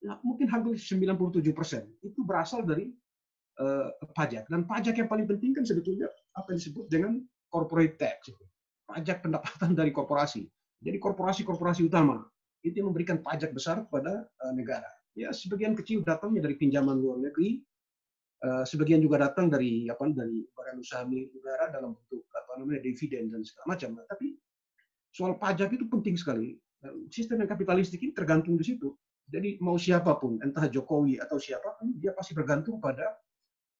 ya, mungkin hampir 97 persen itu berasal dari uh, pajak. Dan pajak yang paling penting kan sebetulnya apa yang disebut dengan corporate tax, pajak pendapatan dari korporasi. Jadi korporasi-korporasi utama itu memberikan pajak besar kepada uh, negara. Ya sebagian kecil datangnya dari pinjaman luar negeri, uh, sebagian juga datang dari apa dari badan usaha milik negara dalam bentuk apa namanya dividen dan segala macam. Tapi soal pajak itu penting sekali. Sistem yang kapitalistik ini tergantung di situ. Jadi mau siapa pun, entah Jokowi atau siapa, dia pasti bergantung pada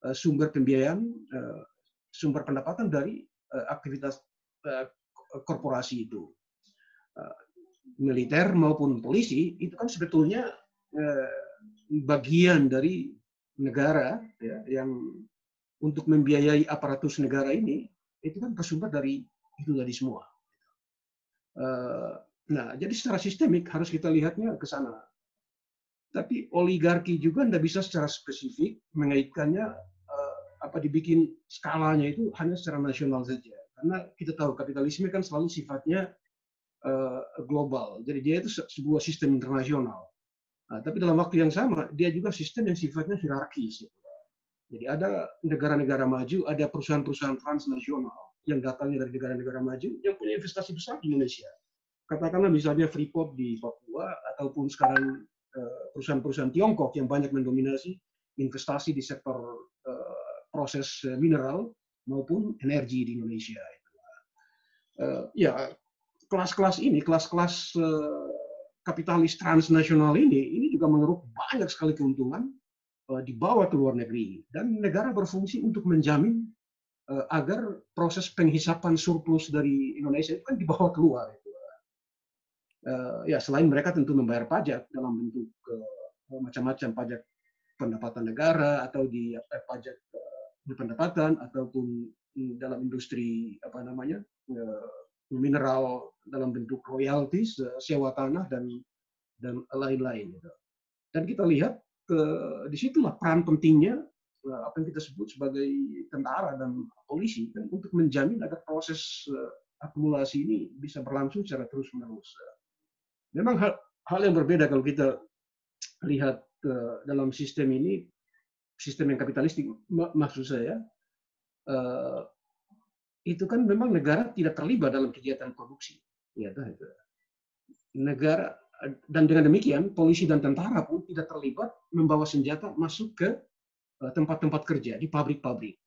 uh, sumber pembiayaan, uh, sumber pendapatan dari Eh, aktivitas eh, korporasi itu. Eh, militer maupun polisi itu kan sebetulnya bagian dari negara ya, yang untuk membiayai aparatus negara ini itu kan bersumber dari itu tadi semua. Nah, jadi secara sistemik harus kita lihatnya ke sana. Tapi oligarki juga tidak bisa secara spesifik mengaitkannya apa dibikin skalanya itu hanya secara nasional saja. Karena kita tahu kapitalisme kan selalu sifatnya uh, global. Jadi dia itu sebuah sistem internasional. Nah, tapi dalam waktu yang sama dia juga sistem yang sifatnya hierarkis. Jadi ada negara-negara maju, ada perusahaan-perusahaan transnasional yang datangnya dari negara-negara maju yang punya investasi besar di Indonesia. Katakanlah misalnya Freeport di Papua ataupun sekarang eh, perusahaan-perusahaan Tiongkok yang banyak mendominasi investasi di sektor uh, proses eh, mineral maupun energi di Indonesia. Ya kelas-kelas ini, kelas-kelas kapitalis transnasional ini, ini juga mengeruk banyak sekali keuntungan uh, dibawa ke luar negeri dan negara berfungsi untuk menjamin uh, agar proses penghisapan surplus dari Indonesia itu kan dibawa keluar. Uh, ya selain mereka tentu membayar pajak dalam bentuk macam-macam pajak pendapatan negara atau di eh, pajak uh, pendapatan ataupun dalam industri apa namanya mineral dalam bentuk royalties, uh, sewa tanah dan dan lain-lain. Gitu. Dan kita lihat ke di situlah peran pentingnya uh, apa yang kita sebut sebagai tentara dan polisi kan, untuk menjamin agar proses uh, akumulasi ini bisa berlangsung secara terus menerus. Memang hal, hal yang berbeda kalau kita lihat dalam sistem ini, sistem yang kapitalistik mak maksud saya, itu kan memang negara tidak terlibat dalam kegiatan produksi. Ya, itu. Negara dan dengan demikian polisi dan tentara pun tidak terlibat membawa senjata masuk ke eh, tempat-tempat kerja di pabrik-pabrik.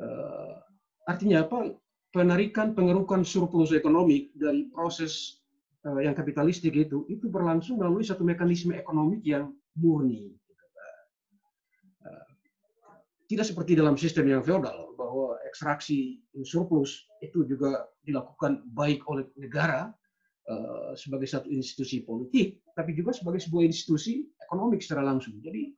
Uh, artinya apa? Penarikan pengerukan surplus ekonomi dari proses uh, yang kapitalistik itu itu berlangsung melalui satu mekanisme ekonomi yang murni. Tidak seperti dalam sistem yang feodal bahwa ekstraksi surplus itu juga dilakukan baik oleh negara Eh, sebagai satu institusi politik, tapi juga sebagai sebuah institusi ekonomi secara langsung. Jadi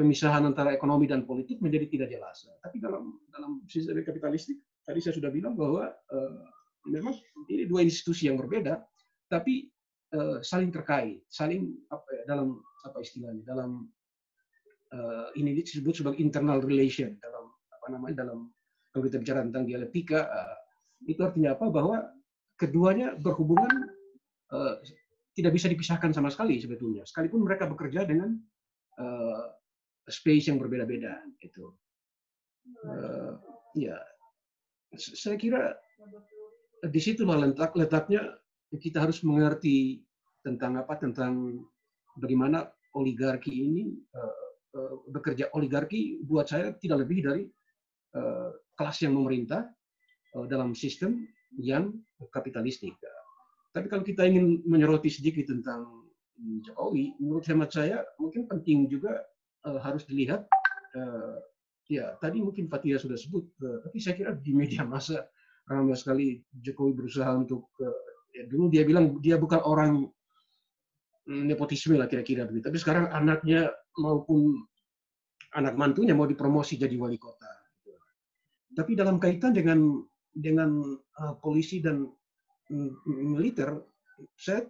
pemisahan antara ekonomi dan politik menjadi tidak jelas. Tapi dalam dalam sistem kapitalistik, tadi saya sudah bilang bahwa uh, memang ini dua institusi yang berbeda, tapi uh, saling terkait, saling apa ya, dalam apa istilahnya, dalam uh, ini disebut sebagai internal relation dalam apa namanya dalam kalau kita bicara tentang dialektika, uh, itu artinya apa? Bahwa keduanya berhubungan uh, tidak bisa dipisahkan sama sekali sebetulnya. Sekalipun mereka bekerja dengan uh, space yang berbeda-beda itu. Uh, ya, saya kira di situlah letak letaknya kita harus mengerti tentang apa tentang bagaimana oligarki ini uh, bekerja oligarki buat saya tidak lebih dari uh, kelas yang memerintah uh, dalam sistem yang kapitalistik. Tapi kalau kita ingin menyoroti sedikit tentang Jokowi, menurut hemat saya mungkin penting juga harus dilihat. Ya tadi mungkin Fatia sudah sebut, tapi saya kira di media masa ramai sekali Jokowi berusaha untuk ya, dulu dia bilang dia bukan orang nepotisme lah kira-kira begitu. Tapi sekarang anaknya maupun anak mantunya mau dipromosi jadi wali kota. Tapi dalam kaitan dengan dengan uh, polisi dan militer, saya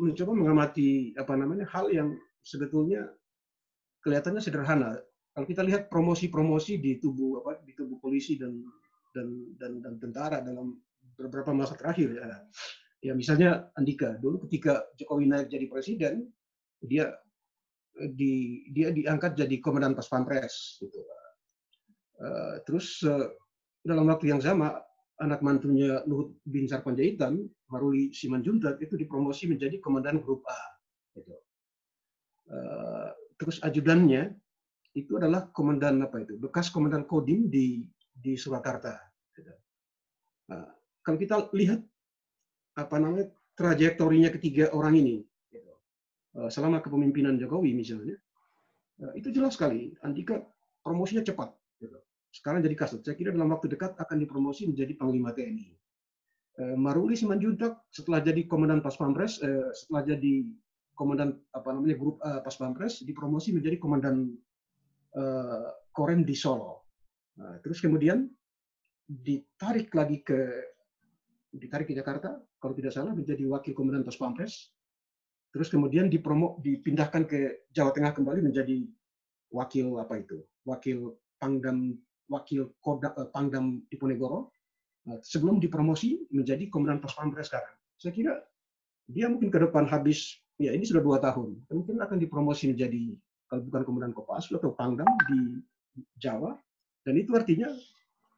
mencoba mengamati apa namanya hal yang sebetulnya kelihatannya sederhana. Kalau kita lihat promosi-promosi di tubuh apa di tubuh polisi dan dan dan, dan tentara dalam beberapa masa terakhir ya. Ya misalnya Andika dulu ketika Jokowi naik jadi presiden, dia di dia diangkat jadi komandan pas pampres gitu. Uh, terus uh, dalam waktu yang sama anak mantunya Luhut bin Sarpanjaitan, Maruli Simanjuntak itu dipromosi menjadi komandan grup A. Gitu. Uh, terus ajudannya itu adalah komandan apa itu? Bekas komandan Kodim di di Surakarta. Gitu. Nah, kalau kita lihat apa namanya trajektorinya ketiga orang ini, gitu. uh, selama kepemimpinan Jokowi misalnya, uh, itu jelas sekali. Andika promosinya cepat. Gitu sekarang jadi kasut. Saya kira dalam waktu dekat akan dipromosi menjadi Panglima TNI. Eh, Maruli Simanjuntak setelah jadi Komandan Pas Pampres, eh, setelah jadi Komandan apa namanya grup Pas Pampres, dipromosi menjadi Komandan Korem di Solo. Nah, terus kemudian ditarik lagi ke ditarik ke Jakarta, kalau tidak salah menjadi Wakil Komandan Pas Pampres. Terus kemudian dipromo, dipindahkan ke Jawa Tengah kembali menjadi wakil apa itu? Wakil Pangdam wakil Koda, uh, Pangdam Diponegoro uh, sebelum dipromosi menjadi komandan pos pampres sekarang. Saya kira dia mungkin ke depan habis ya ini sudah dua tahun mungkin akan dipromosi menjadi kalau bukan komandan Kopassus atau Pangdam di Jawa dan itu artinya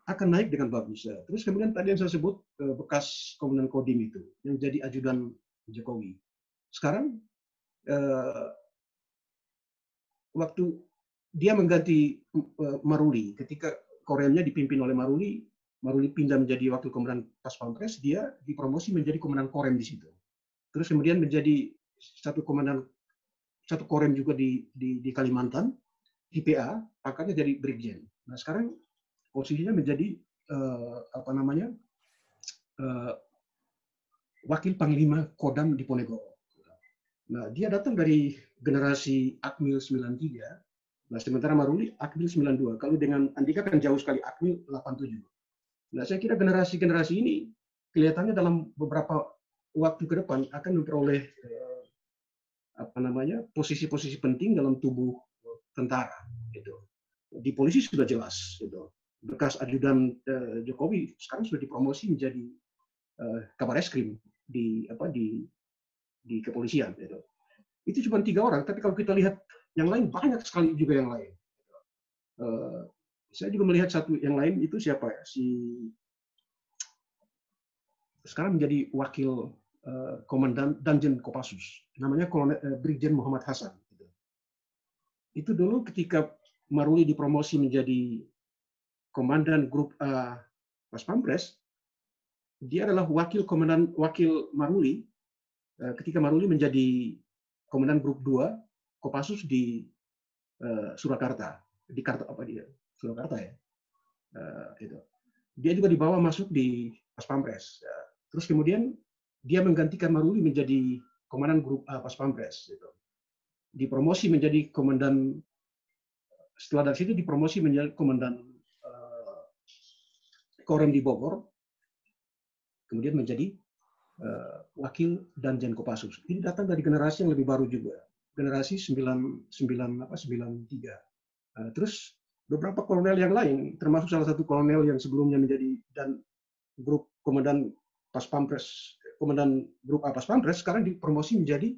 akan naik dengan bagus. Ya. Terus kemudian tadi yang saya sebut uh, bekas komandan Kodim itu yang jadi ajudan Jokowi. Sekarang uh, waktu dia mengganti uh, Maruli ketika Koreanya dipimpin oleh Maruli, Maruli pindah menjadi wakil komandan pas pampres, dia dipromosi menjadi komandan Korem di situ. terus kemudian menjadi satu komandan satu korem juga di, di, di Kalimantan, di PA, pangkatnya jadi brigjen. Nah sekarang posisinya menjadi uh, apa namanya uh, wakil panglima Kodam di Ponegoro. Nah dia datang dari generasi Akmil 93, nah sementara Maruli Akmil 92. Kalau dengan Andika kan jauh sekali Akmil 87. Nah saya kira generasi-generasi ini kelihatannya dalam beberapa waktu ke depan akan memperoleh uh, apa namanya posisi-posisi penting dalam tubuh tentara itu di polisi sudah jelas itu bekas ajudan uh, Jokowi sekarang sudah dipromosi menjadi uh, kabar eskrim di apa di di kepolisian itu itu cuma tiga orang tapi kalau kita lihat yang lain banyak sekali juga yang lain. Uh, saya juga melihat satu yang lain itu siapa ya? Si sekarang menjadi wakil uh, komandan Danjen Kopassus. Namanya Kolonel uh, Brigjen Muhammad Hasan itu dulu ketika Maruli dipromosi menjadi komandan grup A Pas Pampres, dia adalah wakil komandan wakil Maruli eh, ketika Maruli menjadi komandan grup 2 Kopassus di uh, Surakarta. Di Karta apa dia? Surakarta ya. Uh, itu. Dia juga dibawa masuk di Pas Pampres. Terus kemudian dia menggantikan Maruli menjadi komandan grup A Pas Pampres gitu. Dipromosi menjadi komandan setelah dari situ dipromosi menjadi komandan Korem di Bogor, kemudian menjadi uh, wakil Danjen Kopassus. Ini datang dari generasi yang lebih baru juga, generasi 9, 9 apa 93. Uh, eh, terus beberapa kolonel yang lain, termasuk salah satu kolonel yang sebelumnya menjadi dan grup komandan Pas Pampres, komandan grup A Pas Pampres, sekarang dipromosi menjadi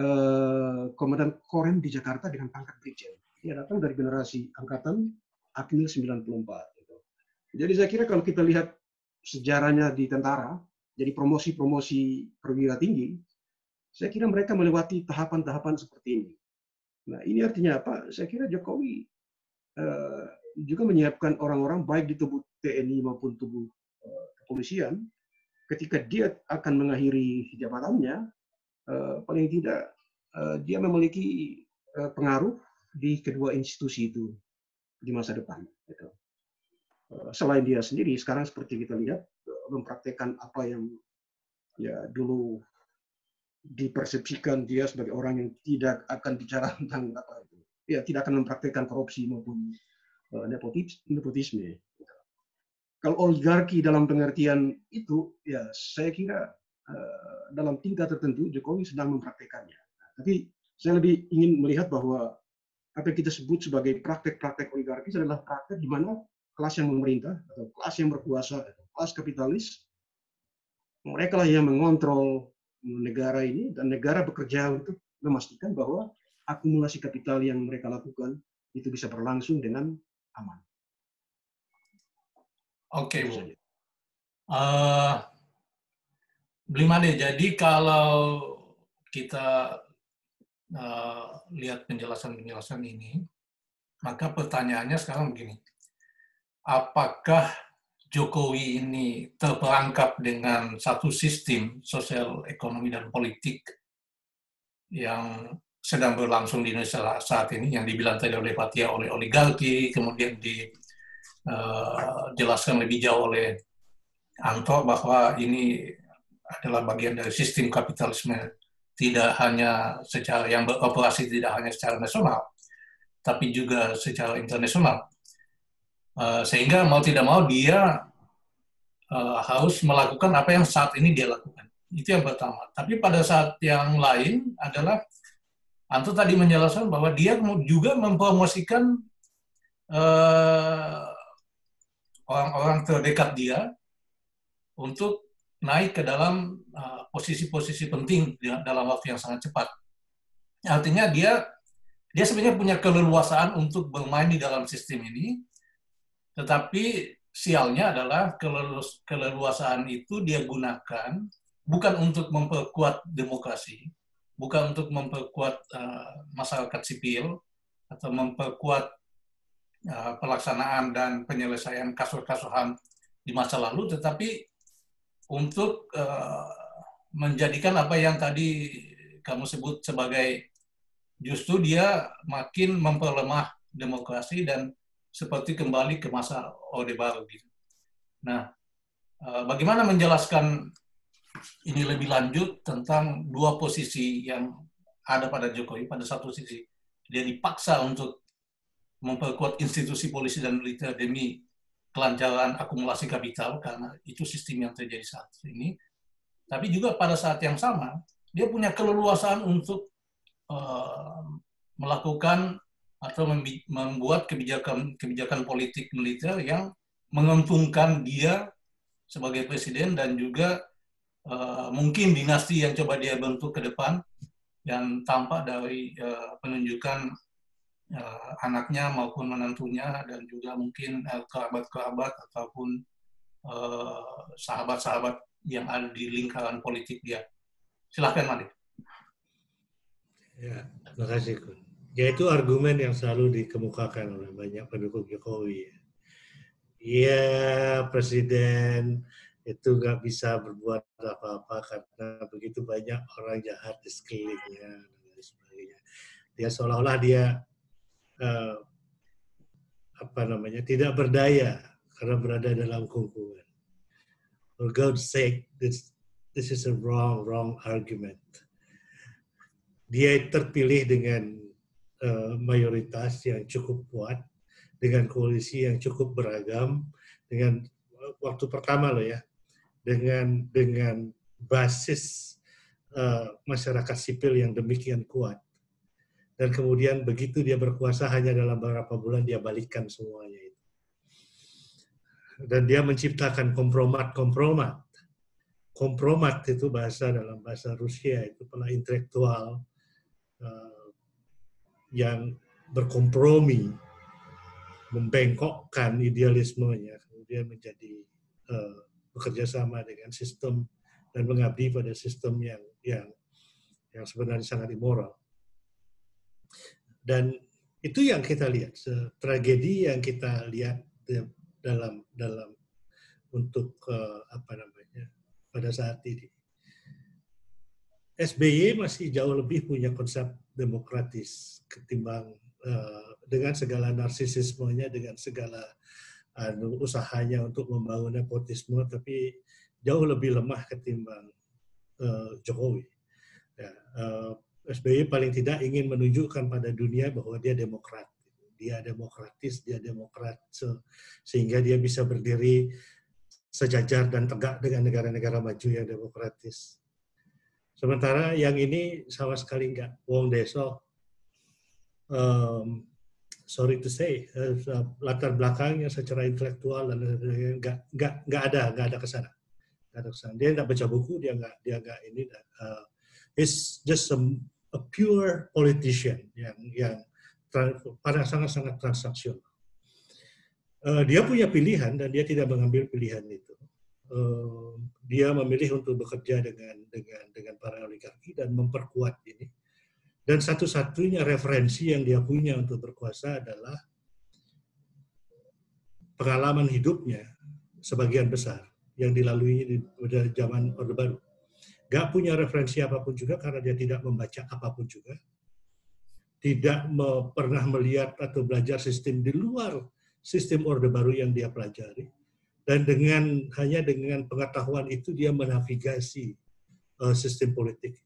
uh, komandan Korem di Jakarta dengan pangkat brigjen ya datang dari generasi angkatan Akmil 94. Jadi saya kira kalau kita lihat sejarahnya di tentara, jadi promosi-promosi perwira tinggi, saya kira mereka melewati tahapan-tahapan seperti ini. Nah ini artinya apa? Saya kira Jokowi uh, juga menyiapkan orang-orang baik di tubuh TNI maupun tubuh uh, kepolisian, ketika dia akan mengakhiri jabatannya, uh, paling tidak uh, dia memiliki uh, pengaruh di kedua institusi itu di masa depan. Gitu. Eh, selain dia sendiri, sekarang seperti kita lihat eh, mempraktekkan apa yang ya dulu dipersepsikan dia sebagai orang yang tidak akan bicara tentang apa itu, ya tidak akan mempraktekkan korupsi maupun uh, nepotisme. Kalau oligarki dalam pengertian itu, ya saya kira dalam tingkat tertentu Jokowi sedang mempraktekannya. Tapi saya lebih ingin melihat bahwa apa yang kita sebut sebagai praktek-praktek oligarkis adalah praktek di mana kelas yang memerintah atau kelas yang berkuasa atau kelas kapitalis mereka lah yang mengontrol negara ini dan negara bekerja untuk memastikan bahwa akumulasi kapital yang mereka lakukan itu bisa berlangsung dengan aman. Oke, okay, Bu. Uh, jadi kalau kita uh, lihat penjelasan-penjelasan ini, maka pertanyaannya sekarang begini. Apakah Jokowi ini terperangkap dengan satu sistem sosial, ekonomi, dan politik yang sedang berlangsung di Indonesia saat ini, yang dibilang tadi oleh Fatia oleh oligarki, kemudian dijelaskan uh, lebih jauh oleh Anto bahwa ini adalah bagian dari sistem kapitalisme tidak hanya secara yang beroperasi tidak hanya secara nasional, tapi juga secara internasional. Uh, sehingga mau tidak mau dia uh, harus melakukan apa yang saat ini dia lakukan. Itu yang pertama. Tapi pada saat yang lain adalah Anto tadi menjelaskan bahwa dia juga mempromosikan eh, orang-orang terdekat dia untuk naik ke dalam uh, posisi-posisi uh, penting dalam waktu yang sangat cepat. Artinya dia dia sebenarnya punya keleluasaan untuk bermain di dalam sistem ini, tetapi sialnya adalah keleluasaan itu dia gunakan bukan untuk memperkuat demokrasi, bukan untuk memperkuat uh, masyarakat sipil atau memperkuat uh, pelaksanaan dan penyelesaian kasus-kasus HAM di masa lalu, tetapi untuk uh, menjadikan apa yang tadi kamu sebut sebagai justru dia makin memperlemah demokrasi dan seperti kembali ke masa Orde Baru gitu. Nah, eh, bagaimana menjelaskan ini lebih lanjut tentang dua posisi yang ada pada Jokowi. Pada satu sisi, dia dipaksa untuk memperkuat institusi polisi dan militer demi kelancaran akumulasi kapital, karena itu sistem yang terjadi saat ini. Tapi juga pada saat yang sama, dia punya keleluasaan untuk uh, melakukan atau membuat kebijakan kebijakan politik militer yang menguntungkan dia sebagai presiden dan juga uh, mungkin dinasti yang coba dia bentuk ke depan yang tampak dari uh, penunjukan uh, anaknya maupun menantunya dan juga mungkin kerabat-kerabat uh, ataupun sahabat-sahabat uh, yang ada di lingkaran politik dia. Silahkan, Malik. Ya, terima kasih, Kun. Ya, itu argumen yang selalu dikemukakan oleh banyak pendukung Jokowi. Ya, Presiden itu nggak bisa berbuat apa-apa karena begitu banyak orang jahat di sekelilingnya dan sebagainya. Dia seolah-olah dia uh, apa namanya tidak berdaya karena berada dalam kumpulan. For God's sake, this this is a wrong wrong argument. Dia terpilih dengan uh, mayoritas yang cukup kuat, dengan koalisi yang cukup beragam, dengan waktu pertama loh ya, dengan dengan basis uh, masyarakat sipil yang demikian kuat. Dan kemudian begitu dia berkuasa hanya dalam beberapa bulan dia balikkan semuanya itu. Dan dia menciptakan kompromat-kompromat. Kompromat itu bahasa dalam bahasa Rusia itu pula intelektual uh, yang berkompromi, membengkokkan idealismenya, kemudian menjadi uh, bekerja sama dengan sistem dan mengabdi pada sistem yang yang yang sebenarnya sangat immoral. Dan itu yang kita lihat, tragedi yang kita lihat dalam dalam untuk uh, apa namanya pada saat ini. SBY masih jauh lebih punya konsep demokratis ketimbang uh, dengan segala narsisismenya, dengan segala anu, usahanya untuk membangun nepotisme, tapi jauh lebih lemah ketimbang uh, Jokowi. Ya, uh, eh, SBY paling tidak ingin menunjukkan pada dunia bahwa dia demokrat, dia demokratis, dia demokrat, se sehingga dia bisa berdiri sejajar dan tegak dengan negara-negara maju yang demokratis. Sementara yang ini sama sekali enggak. Wong Deso um, sorry to say uh, latar belakangnya secara intelektual dan nggak nggak nggak ada nggak ada ke sana nggak ada ke sana dia nggak baca buku dia nggak dia nggak ini uh, is just a, a pure politician yang yang pada sangat sangat transaksional. Uh, dia punya pilihan dan dia tidak mengambil pilihan itu dia memilih untuk bekerja dengan dengan dengan para oligarki dan memperkuat ini dan satu-satunya referensi yang dia punya untuk berkuasa adalah pengalaman hidupnya sebagian besar yang dilalui di zaman Orde Baru. Gak punya referensi apa pun juga karena dia tidak membaca apa pun juga. Tidak pernah melihat atau belajar sistem di luar sistem Orde Baru yang dia pelajari. Dan dengan hanya dengan pengetahuan itu dia menavigasi uh, sistem politik.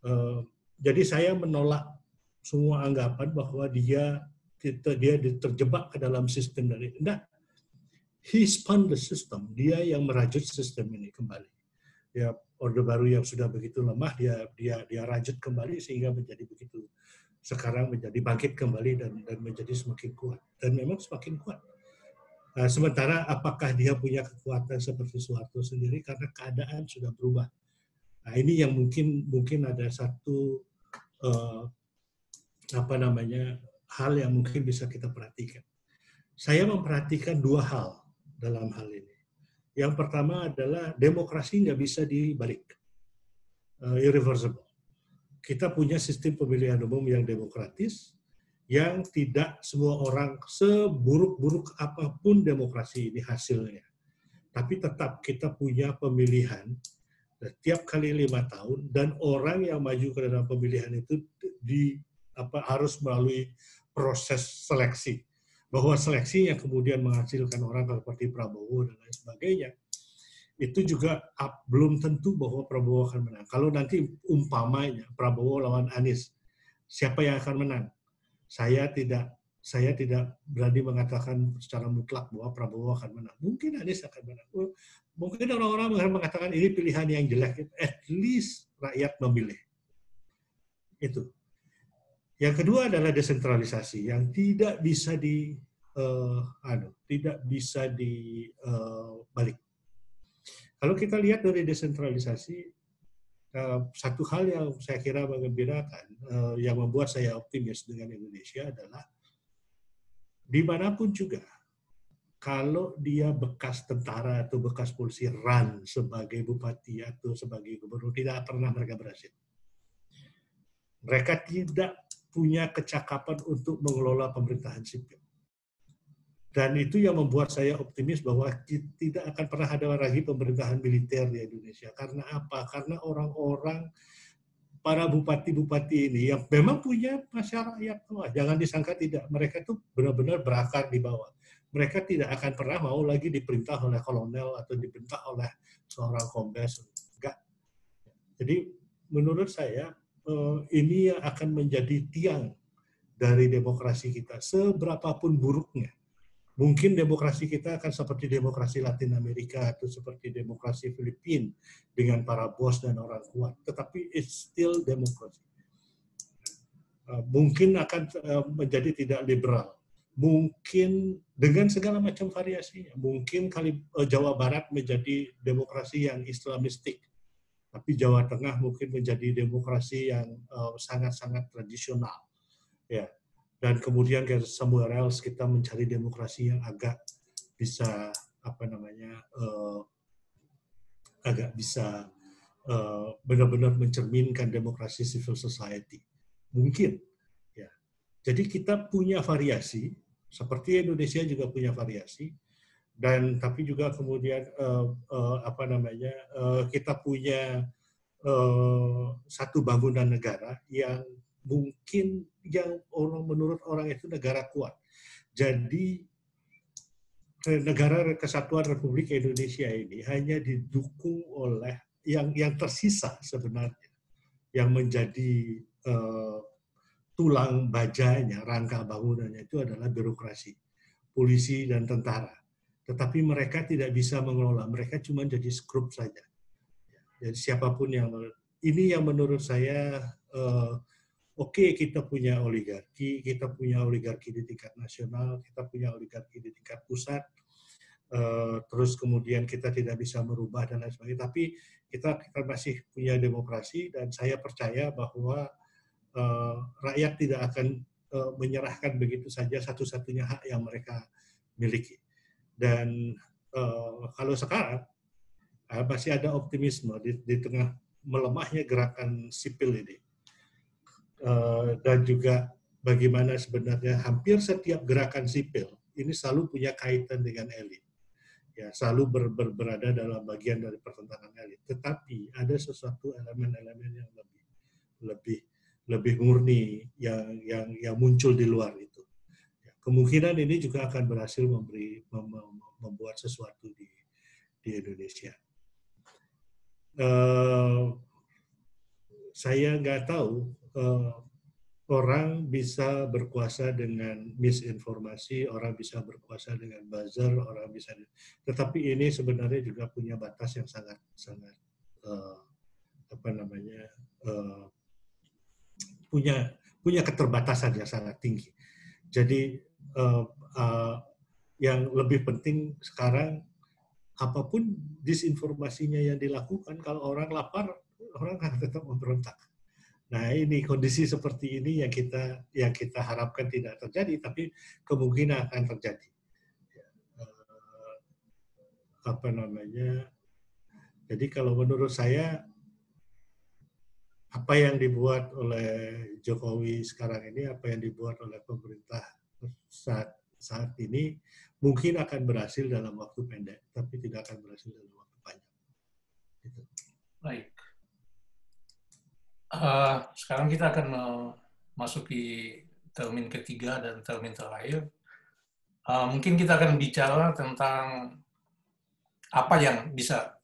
Uh, jadi saya menolak semua anggapan bahwa dia kita dia terjebak ke dalam sistem dari enggak. He spun the system. Dia yang merajut sistem ini kembali. Ya orde baru yang sudah begitu lemah dia dia dia rajut kembali sehingga menjadi begitu. Sekarang menjadi bangkit kembali dan dan menjadi semakin kuat. Dan memang semakin kuat nah, sementara apakah dia punya kekuatan seperti Soeharto sendiri karena keadaan sudah berubah nah ini yang mungkin mungkin ada satu uh, apa namanya hal yang mungkin bisa kita perhatikan. Saya memperhatikan dua hal dalam hal ini. Yang pertama adalah demokrasi nggak bisa dibalik, uh, irreversible. Kita punya sistem pemilihan umum yang demokratis, yang tidak semua orang seburuk-buruk apa pun demokrasi ini hasilnya. Tapi tetap kita punya pemilihan setiap kali lima tahun dan orang yang maju ke dalam pemilihan itu di apa harus melalui proses seleksi bahwa seleksi yang kemudian menghasilkan orang seperti Prabowo dan lain sebagainya itu juga up, belum tentu bahwa Prabowo akan menang. Kalau nanti umpamanya Prabowo lawan Anies, siapa yang akan menang? Saya tidak saya tidak berani mengatakan secara mutlak bahwa Prabowo akan menang. Mungkin Anies akan menang. Mungkin orang-orang akan mengatakan ini pilihan yang jelek. At least rakyat memilih. Itu. Yang kedua adalah desentralisasi yang tidak bisa di uh, anu, tidak bisa dibalik. Uh, Kalau kita lihat dari desentralisasi, satu hal yang saya kira mengembirakan, uh, yang membuat saya optimis dengan Indonesia adalah di mana pun juga, kalau dia bekas tentara atau bekas polisi run sebagai bupati atau sebagai gubernur, tidak pernah mereka berhasil. Mereka tidak punya kecakapan untuk mengelola pemerintahan sipil. Dan itu yang membuat saya optimis bahwa tidak akan pernah ada lagi pemerintahan militer di Indonesia. Karena apa? Karena orang-orang para bupati-bupati ini yang memang punya masyarakat bawah. Jangan disangka tidak. Mereka itu benar-benar berakar di bawah. Mereka tidak akan pernah mau lagi diperintah oleh kolonel atau diperintah oleh seorang kombes. Enggak. Jadi menurut saya eh, ini yang akan menjadi tiang dari demokrasi kita. Seberapapun buruknya Mungkin demokrasi kita akan seperti demokrasi Latin Amerika atau seperti demokrasi Filipina dengan para bos dan orang kuat, tetapi it's still demokrasi. Uh, mungkin akan uh, menjadi tidak liberal, mungkin dengan segala macam variasinya. Mungkin kali uh, Jawa Barat menjadi demokrasi yang Islamistik, tapi Jawa Tengah mungkin menjadi demokrasi yang sangat-sangat tradisional. Ya, dan kemudian ke somewhere else kita mencari demokrasi yang agak bisa apa namanya uh, agak bisa uh, benar-benar mencerminkan demokrasi civil society. Mungkin ya. Jadi kita punya variasi seperti Indonesia juga punya variasi dan tapi juga kemudian uh, uh, apa namanya uh, kita punya uh, satu bangunan negara yang mungkin yang menurut orang itu negara kuat. Jadi negara kesatuan Republik Indonesia ini hanya didukung oleh yang yang tersisa sebenarnya yang menjadi uh, tulang bajanya, rangka bangunannya itu adalah birokrasi, polisi dan tentara. Tetapi mereka tidak bisa mengelola, mereka cuma jadi skrup saja. Jadi siapa pun yang ini yang menurut saya uh, oke okay, kita punya oligarki, kita punya oligarki di tingkat nasional, kita punya oligarki di tingkat pusat, uh, terus kemudian kita tidak bisa merubah dan lain sebagainya, tapi kita, masih punya demokrasi dan saya percaya bahwa uh, rakyat tidak akan uh, menyerahkan begitu saja satu-satunya hak yang mereka miliki. Dan kalau sekarang masih ada optimisme di, di tengah melemahnya gerakan sipil ini Eh, dan juga bagaimana sebenarnya hampir setiap gerakan sipil ini selalu punya kaitan dengan elit. Ya, selalu ber, ber, berada dalam bagian dari pertentangan elit. Tetapi ada sesuatu elemen-elemen yang lebih lebih lebih murni yang yang yang muncul di luar itu. Ya, kemungkinan ini juga akan berhasil memberi mem, membuat sesuatu di di Indonesia. Uh, saya nggak tahu uh, orang bisa berkuasa dengan misinformasi, orang bisa berkuasa dengan buzzer, orang bisa. Tetapi ini sebenarnya juga punya batas yang sangat sangat uh, apa namanya uh, punya punya keterbatasan yang sangat tinggi. Jadi uh, uh, yang lebih penting sekarang apa pun disinformasinya yang dilakukan, kalau orang lapar orang akan tetap memberontak Nah, ini kondisi seperti ini yang kita yang kita harapkan tidak terjadi, tapi kemungkinan akan terjadi. Ya, eh, apa namanya? Jadi kalau menurut saya apa yang dibuat oleh Jokowi sekarang ini, apa yang dibuat oleh pemerintah saat saat ini mungkin akan berhasil dalam waktu pendek, tapi tidak akan berhasil dalam waktu panjang. Gitu. Baik. Uh, sekarang kita akan memasuki termin ketiga dan termin terakhir. Uh, mungkin kita akan bicara tentang apa yang bisa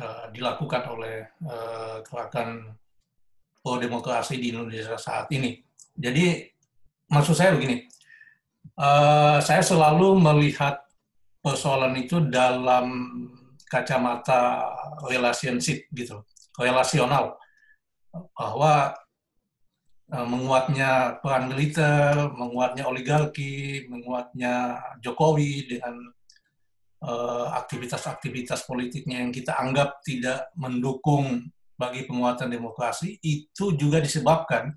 uh, dilakukan oleh uh, gerakan pro demokrasi di Indonesia saat ini. Jadi maksud saya begini, uh, saya selalu melihat persoalan itu dalam kacamata relationship gitu, relasional bahwa uh, menguatnya peran militer, menguatnya oligarki, menguatnya Jokowi dengan eh, aktivitas-aktivitas politiknya yang kita anggap tidak mendukung bagi penguatan demokrasi itu juga disebabkan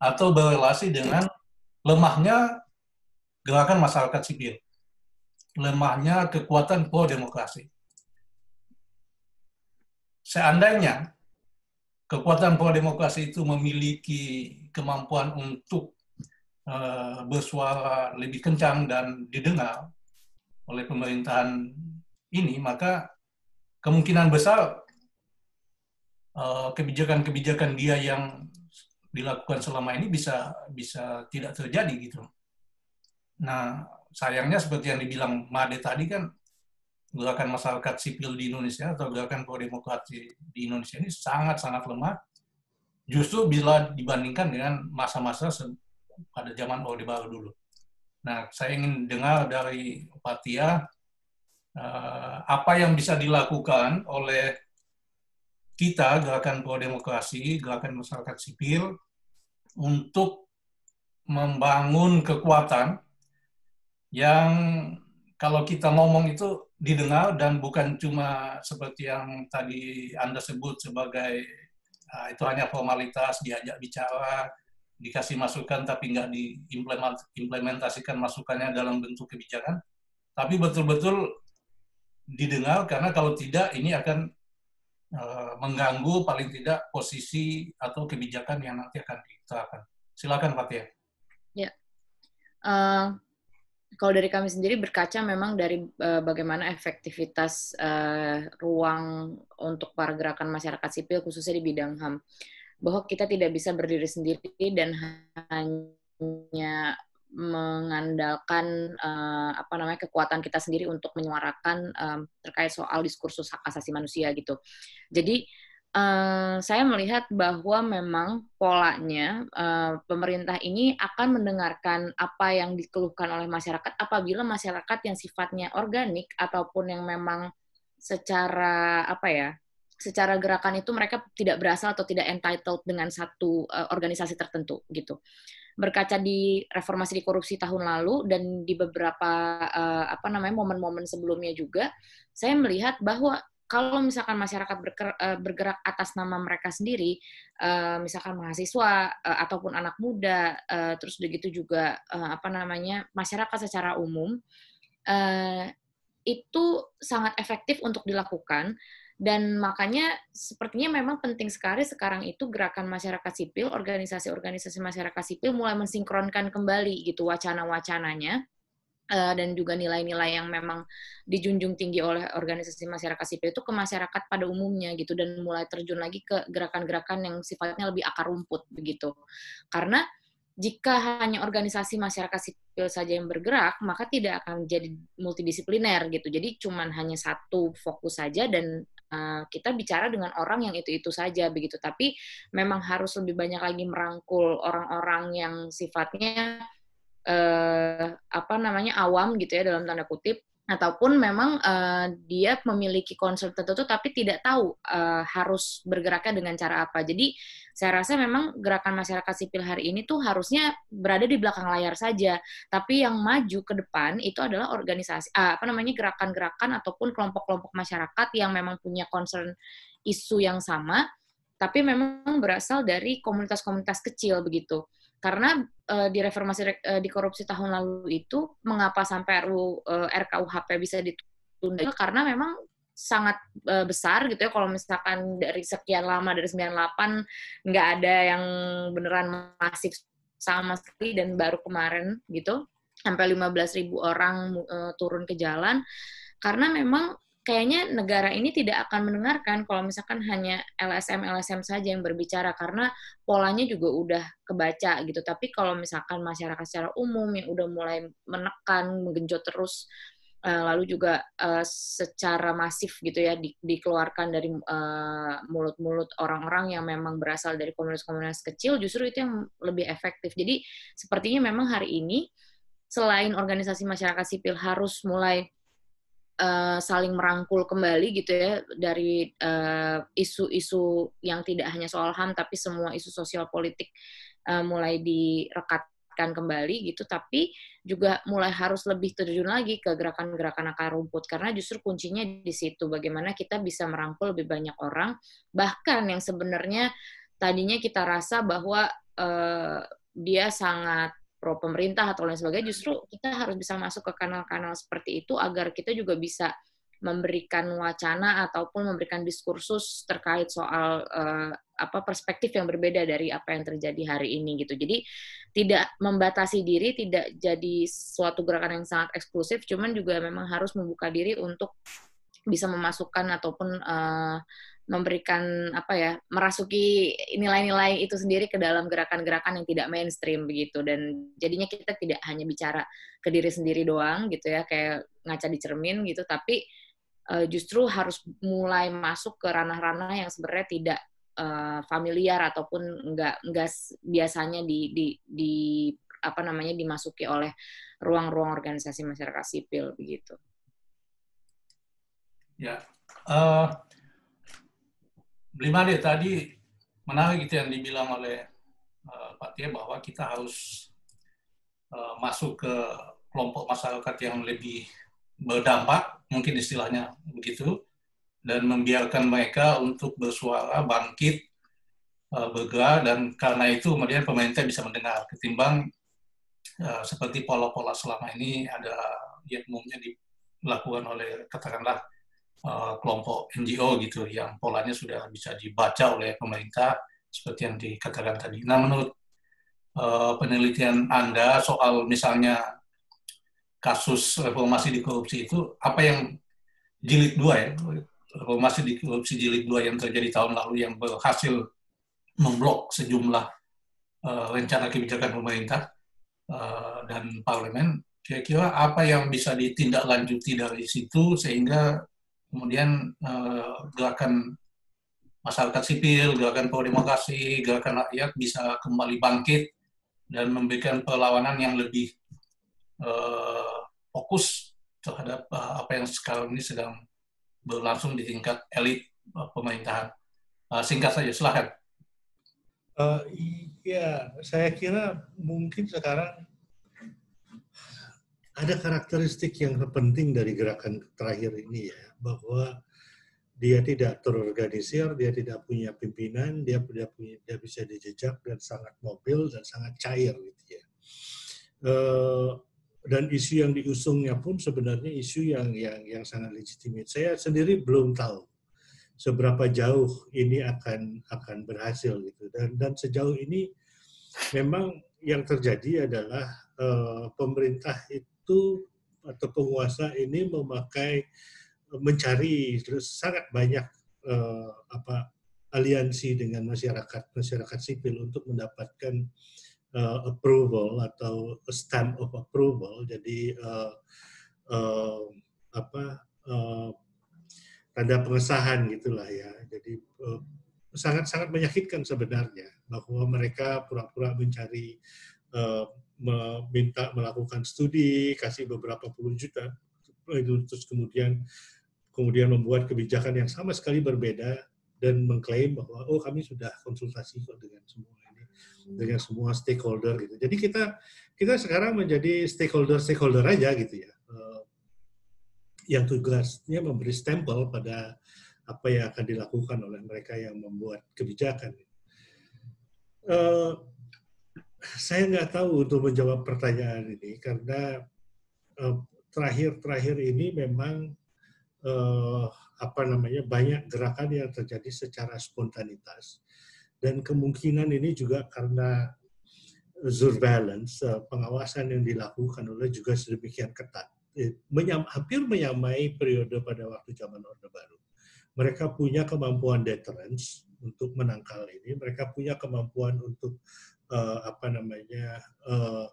atau berrelasi dengan lemahnya gerakan masyarakat sipil, lemahnya kekuatan pro demokrasi. Seandainya kekuatan pro demokrasi itu memiliki kemampuan untuk uh, bersuara lebih kencang dan didengar oleh pemerintahan ini, maka kemungkinan besar eh, kebijakan-kebijakan uh, dia yang dilakukan selama ini bisa bisa tidak terjadi gitu. Nah, sayangnya seperti yang dibilang Made tadi kan gerakan masyarakat sipil di Indonesia atau gerakan pro demokrasi di Indonesia ini sangat-sangat lemah. Justru bila dibandingkan dengan masa-masa pada zaman Orde Baru dulu. Nah, saya ingin dengar dari Pak Tia uh, apa yang bisa dilakukan oleh kita gerakan pro demokrasi, gerakan masyarakat sipil untuk membangun kekuatan yang kalau kita ngomong itu didengar dan bukan cuma seperti yang tadi Anda sebut sebagai uh, itu hanya formalitas, diajak bicara, dikasih masukan tapi nggak diimplementasikan masukannya dalam bentuk kebijakan, tapi betul-betul didengar karena kalau tidak ini akan uh, mengganggu paling tidak posisi atau kebijakan yang nanti akan diterapkan. Silakan Pak Tia. Ya. Uh, kalau dari kami sendiri berkaca memang dari uh, bagaimana efektivitas uh, ruang untuk para gerakan masyarakat sipil khususnya di bidang HAM bahwa kita tidak bisa berdiri sendiri dan hanya mengandalkan uh, apa namanya kekuatan kita sendiri untuk menyuarakan um, terkait soal diskursus hak asasi manusia gitu. Jadi uh, saya melihat bahwa memang polanya uh, pemerintah ini akan mendengarkan apa yang dikeluhkan oleh masyarakat apabila masyarakat yang sifatnya organik ataupun yang memang secara apa ya secara gerakan itu mereka tidak berasal atau tidak entitled dengan satu uh, organisasi tertentu gitu. Berkaca di reformasi di korupsi tahun lalu dan di beberapa uh, apa namanya momen-momen sebelumnya juga, saya melihat bahwa kalau misalkan masyarakat bergerak, uh, bergerak atas nama mereka sendiri, uh, misalkan mahasiswa uh, ataupun anak muda, terus begitu juga apa namanya masyarakat secara umum, itu sangat efektif untuk dilakukan. Dan makanya sepertinya memang penting sekali sekarang itu gerakan masyarakat sipil, organisasi-organisasi masyarakat sipil mulai mensinkronkan kembali gitu wacana-wacananya uh, dan juga nilai-nilai yang memang dijunjung tinggi oleh organisasi masyarakat sipil itu ke masyarakat pada umumnya gitu dan mulai terjun lagi ke gerakan-gerakan yang sifatnya lebih akar rumput begitu. Karena jika hanya organisasi masyarakat sipil saja yang bergerak, maka tidak akan jadi multidisipliner gitu. Jadi cuman hanya satu fokus saja dan uh, kita bicara dengan orang yang itu-itu saja begitu. Tapi memang harus lebih banyak lagi merangkul orang-orang yang sifatnya uh, apa namanya awam gitu ya dalam tanda kutip. Ataupun memang uh, dia memiliki concern tertentu tapi tidak tahu uh, harus bergeraknya dengan cara apa. Jadi saya rasa memang gerakan masyarakat sipil hari ini tuh harusnya berada di belakang layar saja, tapi yang maju ke depan itu adalah organisasi uh, apa namanya gerakan-gerakan ataupun kelompok-kelompok masyarakat yang memang punya concern isu yang sama tapi memang berasal dari komunitas-komunitas kecil begitu karena uh, di reformasi uh, di korupsi tahun lalu itu mengapa sampai RU uh, eh, RKUHP bisa ditunda? Karena memang sangat uh, besar gitu ya kalau misalkan dari sekian lama dari 98 nggak ada yang beneran masif sama sekali dan baru kemarin gitu sampai 15 ribu orang uh, turun ke jalan. Karena memang kayaknya negara ini tidak akan mendengarkan kalau misalkan hanya LSM LSM saja yang berbicara karena polanya juga udah kebaca gitu. Tapi kalau misalkan masyarakat secara umum yang udah mulai menekan, menggenjot terus uh, lalu juga uh, secara masif gitu ya di, dikeluarkan dari mulut-mulut uh, orang-orang yang memang berasal dari komunitas-komunitas kecil justru itu yang lebih efektif. Jadi sepertinya memang hari ini selain organisasi masyarakat sipil harus mulai uh, saling merangkul kembali gitu ya dari eh, isu-isu uh, yang tidak hanya soal HAM tapi semua isu sosial politik uh, mulai direkatkan kembali gitu. Tapi juga mulai harus lebih terjun lagi ke gerakan-gerakan akar rumput karena justru kuncinya di situ bagaimana kita bisa merangkul lebih banyak orang. Bahkan yang sebenarnya tadinya kita rasa bahwa uh, dia sangat pro pemerintah atau lain sebagainya, justru kita harus bisa masuk ke kanal-kanal seperti itu agar kita juga bisa memberikan wacana ataupun memberikan diskursus terkait soal uh, apa perspektif yang berbeda dari apa yang terjadi hari ini gitu. Jadi tidak membatasi diri, tidak jadi suatu gerakan yang sangat eksklusif, cuman juga memang harus membuka diri untuk bisa memasukkan ataupun uh, memberikan apa ya merasuki nilai-nilai itu sendiri ke dalam gerakan-gerakan yang tidak mainstream begitu dan jadinya kita tidak hanya bicara ke diri sendiri doang gitu ya kayak ngaca di cermin gitu tapi uh, justru harus mulai masuk ke ranah-ranah yang sebenarnya tidak uh, familiar ataupun enggak enggak biasanya di di di apa namanya dimasuki oleh ruang-ruang organisasi masyarakat sipil begitu. Ya, uh, lima deh tadi menarik gitu yang dibilang oleh uh, Pak Tia bahwa kita harus uh, masuk ke kelompok masyarakat yang lebih berdampak, mungkin istilahnya begitu, dan membiarkan mereka untuk bersuara, bangkit, uh, bergerak, dan karena itu kemudian pemerintah bisa mendengar, ketimbang uh, seperti pola-pola selama ini ada yang umumnya dilakukan oleh katakanlah uh, kelompok NGO gitu yang polanya sudah bisa dibaca oleh pemerintah seperti yang dikatakan tadi. Nah, menurut uh, penelitian Anda soal misalnya kasus reformasi di korupsi itu apa yang jilid dua ya reformasi di korupsi jilid dua yang terjadi tahun lalu yang berhasil memblok sejumlah uh, rencana kebijakan pemerintah dan parlemen kira-kira apa yang bisa ditindaklanjuti dari situ sehingga kemudian uh, gerakan masyarakat sipil, gerakan pro demokrasi, gerakan rakyat bisa kembali bangkit dan memberikan perlawanan yang lebih uh, fokus terhadap uh, apa yang sekarang ini sedang berlangsung di tingkat elit uh, pemerintahan. Uh, singkat saja, silahkan. Uh, iya, saya kira mungkin sekarang ada karakteristik yang penting dari gerakan terakhir ini ya bahwa dia tidak terorganisir, dia tidak punya pimpinan, dia tidak punya, dia bisa dijejak dan sangat mobil dan sangat cair gitu ya. Uh, dan isu yang diusungnya pun sebenarnya isu yang yang yang sangat legitimate. Saya sendiri belum tahu seberapa jauh ini akan akan berhasil gitu. Dan dan sejauh ini memang yang terjadi adalah uh, pemerintah itu atau penguasa ini memakai mencari terus sangat banyak uh, apa aliansi dengan masyarakat masyarakat sipil untuk mendapatkan uh, approval atau stamp of approval. Jadi uh, uh, apa uh, tanda pengesahan gitulah ya. Jadi uh, sangat sangat menyakitkan sebenarnya bahwa mereka pura-pura mencari uh, meminta melakukan studi kasih beberapa puluh juta itu terus kemudian kemudian membuat kebijakan yang sama sekali berbeda dan mengklaim bahwa oh kami sudah konsultasi kok dengan semua ini dengan semua stakeholder gitu. Jadi kita kita sekarang menjadi stakeholder stakeholder aja gitu ya. Uh, yang tugasnya memberi stempel pada apa yang akan dilakukan oleh mereka yang membuat kebijakan. Uh, saya nggak tahu untuk menjawab pertanyaan ini karena terakhir-terakhir uh, ini memang uh, apa namanya banyak gerakan yang terjadi secara spontanitas dan kemungkinan ini juga karena surveillance uh, pengawasan yang dilakukan oleh juga sedemikian ketat menyam, hampir menyamai periode pada waktu zaman Orde Baru. Mereka punya kemampuan deterrence untuk menangkal ini. Mereka punya kemampuan untuk uh, apa namanya uh,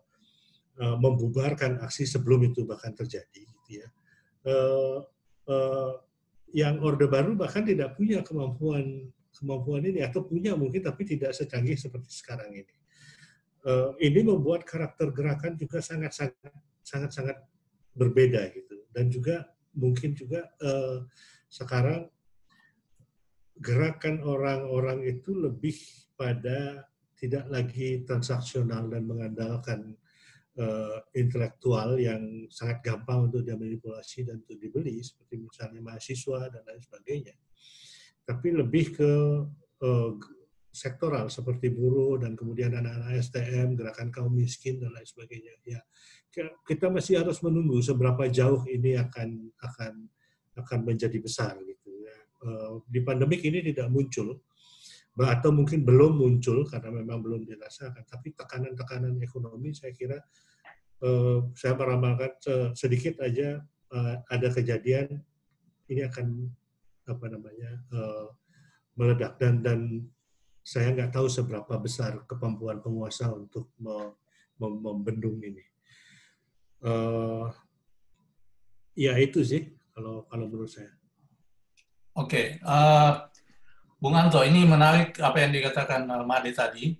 uh, membubarkan aksi sebelum itu bahkan terjadi. Gitu ya. Uh, uh, yang Orde Baru bahkan tidak punya kemampuan kemampuan ini atau punya mungkin tapi tidak secanggih seperti sekarang ini. Uh, ini membuat karakter gerakan juga sangat sangat sangat sangat berbeda gitu dan juga mungkin juga uh, sekarang gerakan orang-orang itu lebih pada tidak lagi transaksional dan mengandalkan uh, intelektual yang sangat gampang untuk dimanipulasi dan untuk dibeli seperti misalnya mahasiswa dan lain sebagainya. Tapi lebih ke uh, sektoral seperti buruh dan kemudian anak-anak STM gerakan kaum miskin dan lain sebagainya. Ya kita masih harus menunggu seberapa jauh ini akan akan akan menjadi besar gitu ya. Eh, di pandemik ini tidak muncul atau mungkin belum muncul karena memang belum dirasakan tapi tekanan-tekanan ekonomi saya kira eh, saya meramalkan sedikit aja eh, ada kejadian ini akan apa namanya meledak dan dan saya nggak tahu seberapa besar kemampuan penguasa untuk membendung ini uh, ya itu sih kalau kalau menurut saya. Oke, okay. uh, eh, Bung Anto, ini menarik apa yang dikatakan Made tadi,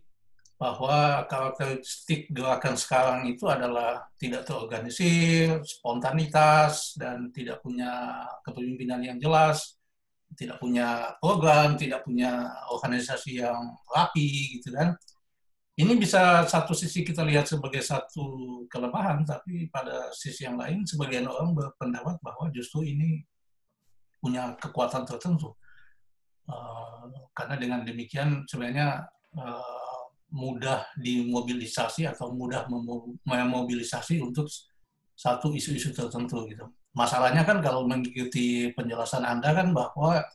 bahwa karakteristik gerakan sekarang itu adalah tidak terorganisir, spontanitas, dan tidak punya kepemimpinan yang jelas, tidak punya program, tidak punya organisasi yang rapi, gitu kan ini bisa satu sisi kita lihat sebagai satu kelemahan, tapi pada sisi yang lain sebagian orang berpendapat bahwa justru ini punya kekuatan tertentu. Uh, karena dengan demikian sebenarnya uh, mudah dimobilisasi atau mudah memobilisasi untuk satu isu-isu tertentu gitu. Masalahnya kan kalau mengikuti penjelasan Anda kan bahwa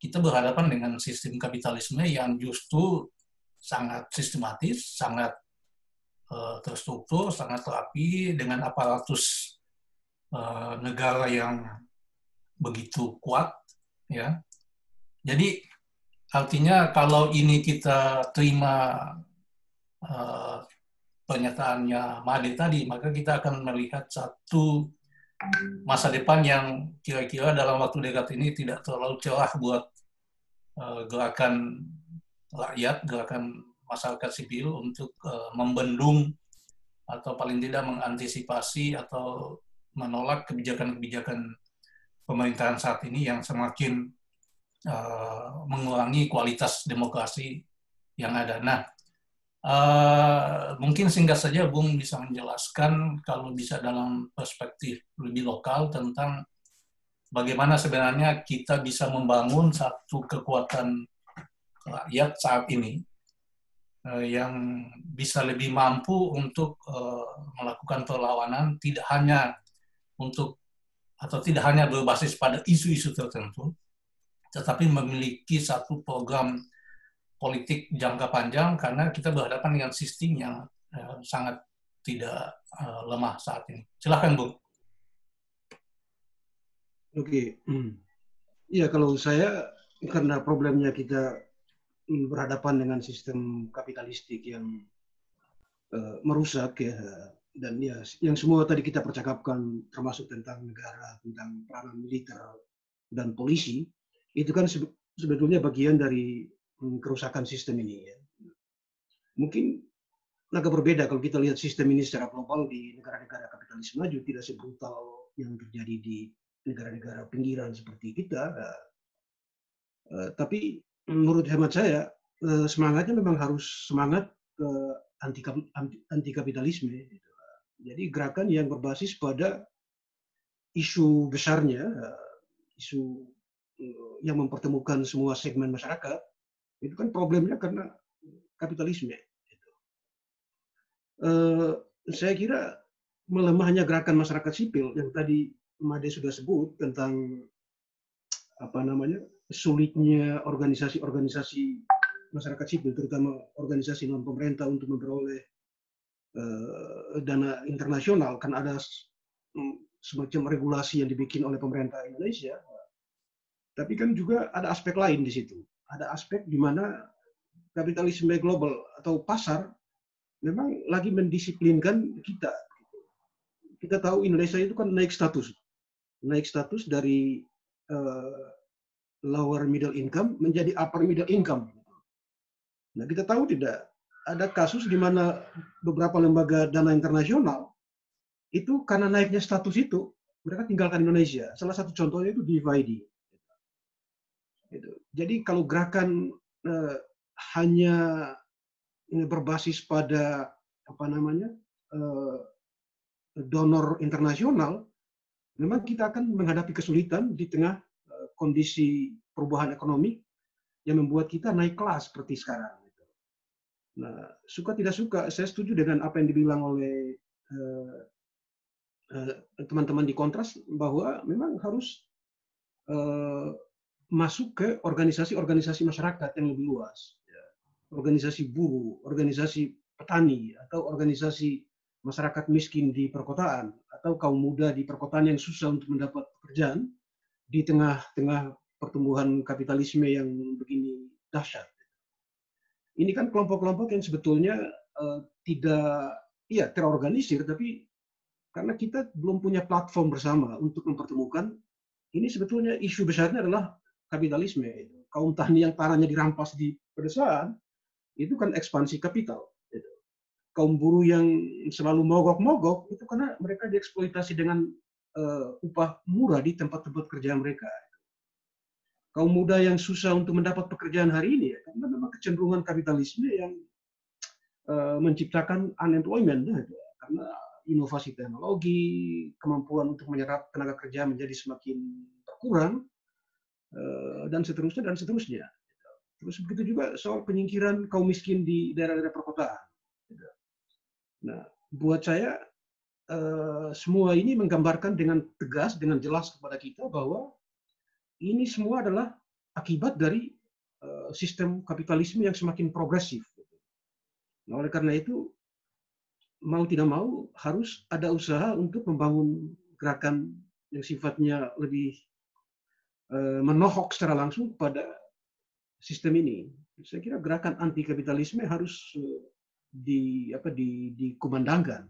kita berhadapan dengan sistem kapitalisme yang justru sangat sistematis, sangat uh, terstruktur, sangat rapi dengan aparatus uh, negara yang begitu kuat, ya. Jadi artinya kalau ini kita terima uh, pernyataannya Made tadi, maka kita akan melihat satu masa depan yang kira-kira dalam waktu dekat ini tidak terlalu cerah buat uh, gerakan rakyat, gerakan masyarakat sipil untuk uh, membendung atau paling tidak mengantisipasi atau menolak kebijakan-kebijakan pemerintahan saat ini yang semakin uh, mengurangi kualitas demokrasi yang ada. Nah, uh, mungkin singkat saja Bung bisa menjelaskan kalau bisa dalam perspektif lebih lokal tentang bagaimana sebenarnya kita bisa membangun satu kekuatan rakyat saat ini uh, yang bisa lebih mampu untuk melakukan perlawanan tidak hanya untuk atau tidak hanya berbasis pada isu-isu tertentu, tetapi memiliki satu program politik jangka panjang karena kita berhadapan dengan sistem yang sangat tidak uh, lemah saat ini. Silahkan, Bu. Oke. Hmm. Ya, kalau saya karena problemnya kita berhadapan dengan sistem kapitalistik yang uh, merusak ya dan ya yang semua tadi kita percakapkan termasuk tentang negara tentang peranan militer dan polisi itu kan sebetulnya bagian dari um, kerusakan sistem ini ya mungkin agak berbeda kalau kita lihat sistem ini secara global di negara-negara kapitalis maju tidak sebrutal yang terjadi di negara-negara pinggiran seperti kita uh, uh, tapi menurut hemat saya eh, semangatnya memang harus semangat anti, anti, anti kapitalisme. Gitu. Jadi gerakan yang berbasis pada isu besarnya, eh, isu yang mempertemukan semua segmen masyarakat, itu kan problemnya karena kapitalisme. Gitu. saya kira melemahnya gerakan masyarakat sipil yang tadi Made sudah sebut tentang apa namanya sulitnya organisasi-organisasi masyarakat sipil, terutama organisasi non pemerintah untuk memperoleh uh, dana internasional, kan ada semacam regulasi yang dibikin oleh pemerintah Indonesia. Tapi kan juga ada aspek lain di situ. Ada aspek di mana kapitalisme global atau pasar memang lagi mendisiplinkan kita. Kita tahu Indonesia itu kan naik status, naik status dari uh, lower middle income menjadi upper middle income. Nah kita tahu tidak ada kasus di mana beberapa lembaga dana internasional itu karena naiknya status itu mereka tinggalkan Indonesia. Salah satu contohnya itu DFID. Gitu. Jadi kalau gerakan uh, hanya berbasis pada apa namanya uh, donor internasional, memang kita akan menghadapi kesulitan di tengah uh, kondisi perubahan ekonomi yang membuat kita naik kelas seperti sekarang. Gitu. Nah, suka tidak suka, saya setuju dengan apa yang dibilang oleh teman-teman di kontras bahwa memang harus uh, masuk ke organisasi-organisasi masyarakat yang lebih luas, ya. organisasi buruh, organisasi petani, atau organisasi masyarakat miskin di perkotaan, atau kaum muda di perkotaan yang susah untuk mendapat pekerjaan di tengah-tengah pertumbuhan kapitalisme yang begini dahsyat. Ini kan kelompok-kelompok yang sebetulnya uh, tidak, ya terorganisir, tapi karena kita belum punya platform bersama untuk mempertemukan, ini sebetulnya isu besarnya adalah kapitalisme. Kaum tani yang tanahnya dirampas di pedesaan, itu kan ekspansi kapital. Kaum buruh yang selalu mogok-mogok, itu karena mereka dieksploitasi dengan uh, upah murah di tempat-tempat kerja mereka. Kaum muda yang susah untuk mendapat pekerjaan hari ini, ya, karena memang kecenderungan kapitalisme yang uh, menciptakan unemployment. Ya, karena inovasi teknologi, kemampuan untuk menyerap tenaga kerja menjadi semakin berkurang, dan seterusnya dan seterusnya. Terus begitu juga soal penyingkiran kaum miskin di daerah-daerah perkotaan. Nah, buat saya eh, semua ini menggambarkan dengan tegas, dengan jelas kepada kita bahwa ini semua adalah akibat dari eh, sistem kapitalisme yang semakin progresif. Nah, oleh karena itu mau tidak mau harus ada usaha untuk membangun gerakan yang sifatnya lebih Eh, menohok secara langsung pada sistem ini. Saya kira gerakan anti kapitalisme harus eh, di apa di dikumandangkan.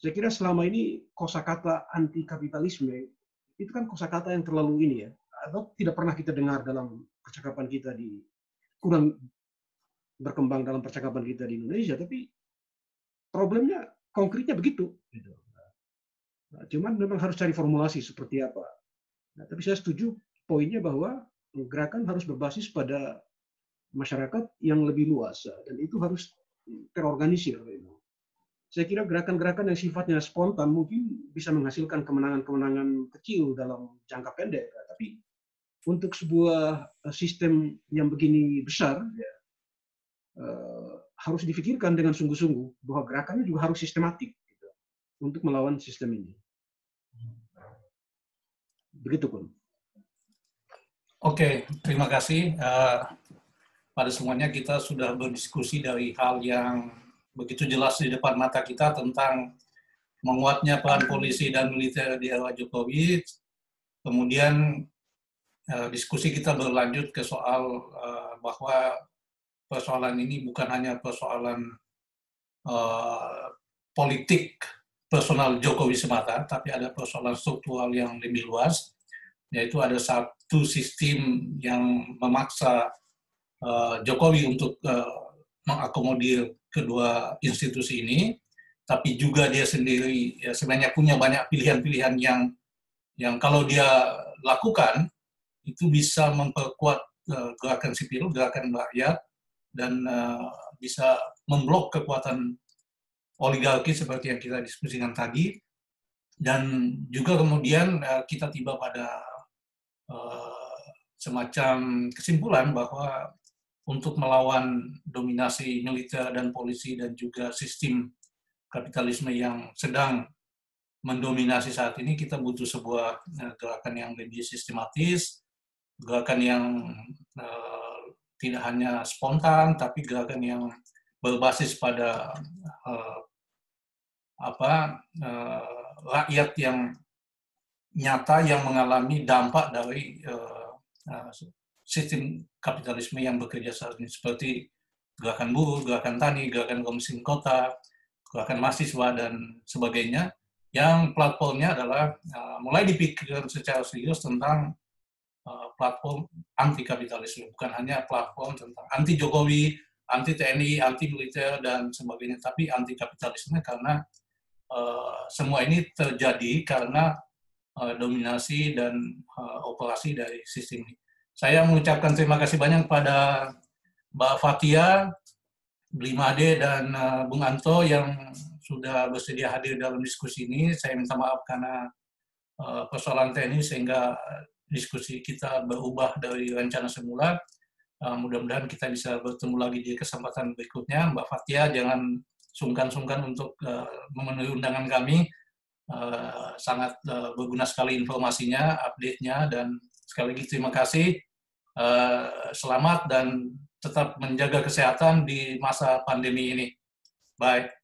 Saya kira selama ini kosakata anti kapitalisme itu kan kosakata yang terlalu ini ya, atau tidak pernah kita dengar dalam percakapan kita di kurang berkembang dalam percakapan kita di Indonesia, tapi problemnya konkretnya begitu. Gitu. Nah, cuman memang harus cari formulasi seperti apa Nah, tapi saya setuju poinnya bahwa gerakan harus berbasis pada masyarakat yang lebih luas dan itu harus terorganisir. Saya kira gerakan-gerakan yang sifatnya spontan mungkin bisa menghasilkan kemenangan-kemenangan kecil dalam jangka pendek, tapi untuk sebuah eh, sistem yang begini besar ya, uh, harus difikirkan dengan sungguh-sungguh bahwa gerakannya juga harus sistematik gitu, untuk melawan sistem ini. Begitu, pun. Oke, terima kasih. Uh, pada semuanya kita sudah berdiskusi dari hal yang begitu jelas di depan mata kita tentang menguatnya peran polisi dan militer di era Jokowi. Kemudian uh, diskusi kita berlanjut ke soal uh, bahwa persoalan ini bukan hanya persoalan uh, politik personal Jokowi semata, tapi ada persoalan struktural yang lebih luas, yaitu ada satu sistem yang memaksa uh, Jokowi untuk uh, mengakomodir kedua institusi ini, tapi juga dia sendiri ya, sebenarnya punya banyak pilihan-pilihan yang yang kalau dia lakukan itu bisa memperkuat uh, gerakan sipil, gerakan rakyat, dan uh, bisa memblok kekuatan oligarki seperti yang kita diskusikan tadi, dan juga kemudian uh, kita tiba pada uh, semacam kesimpulan bahwa untuk melawan dominasi militer dan polisi dan juga sistem kapitalisme yang sedang mendominasi saat ini kita butuh sebuah uh, gerakan yang lebih sistematis, gerakan yang tidak hanya spontan tapi gerakan yang berbasis pada apa uh, rakyat yang nyata yang mengalami dampak dari uh, uh, sistem kapitalisme yang bekerja saat ini. Seperti gerakan buruh, gerakan tani, gerakan komisi kota, gerakan mahasiswa dan sebagainya yang platformnya adalah uh, mulai dipikirkan secara serius tentang uh, platform anti kapitalisme bukan hanya platform tentang anti Jokowi, anti TNI, anti militer dan sebagainya tapi anti kapitalisme karena uh, semua ini terjadi karena uh, dominasi dan uh, operasi dari sistem ini. Saya mengucapkan terima kasih banyak kepada Mbak Fatia, Blimade, dan uh, Bung Anto yang sudah bersedia hadir dalam diskusi ini. Saya minta maaf karena uh, persoalan teknis sehingga diskusi kita berubah dari rencana semula. Uh, Mudah-mudahan kita bisa bertemu lagi di kesempatan berikutnya. Mbak Fatia, jangan sungkan-sungkan untuk uh, memenuhi undangan kami. Uh, sangat uh, berguna sekali informasinya, update-nya, dan sekali lagi terima kasih. Eh, selamat dan tetap menjaga kesehatan di masa pandemi ini. Bye.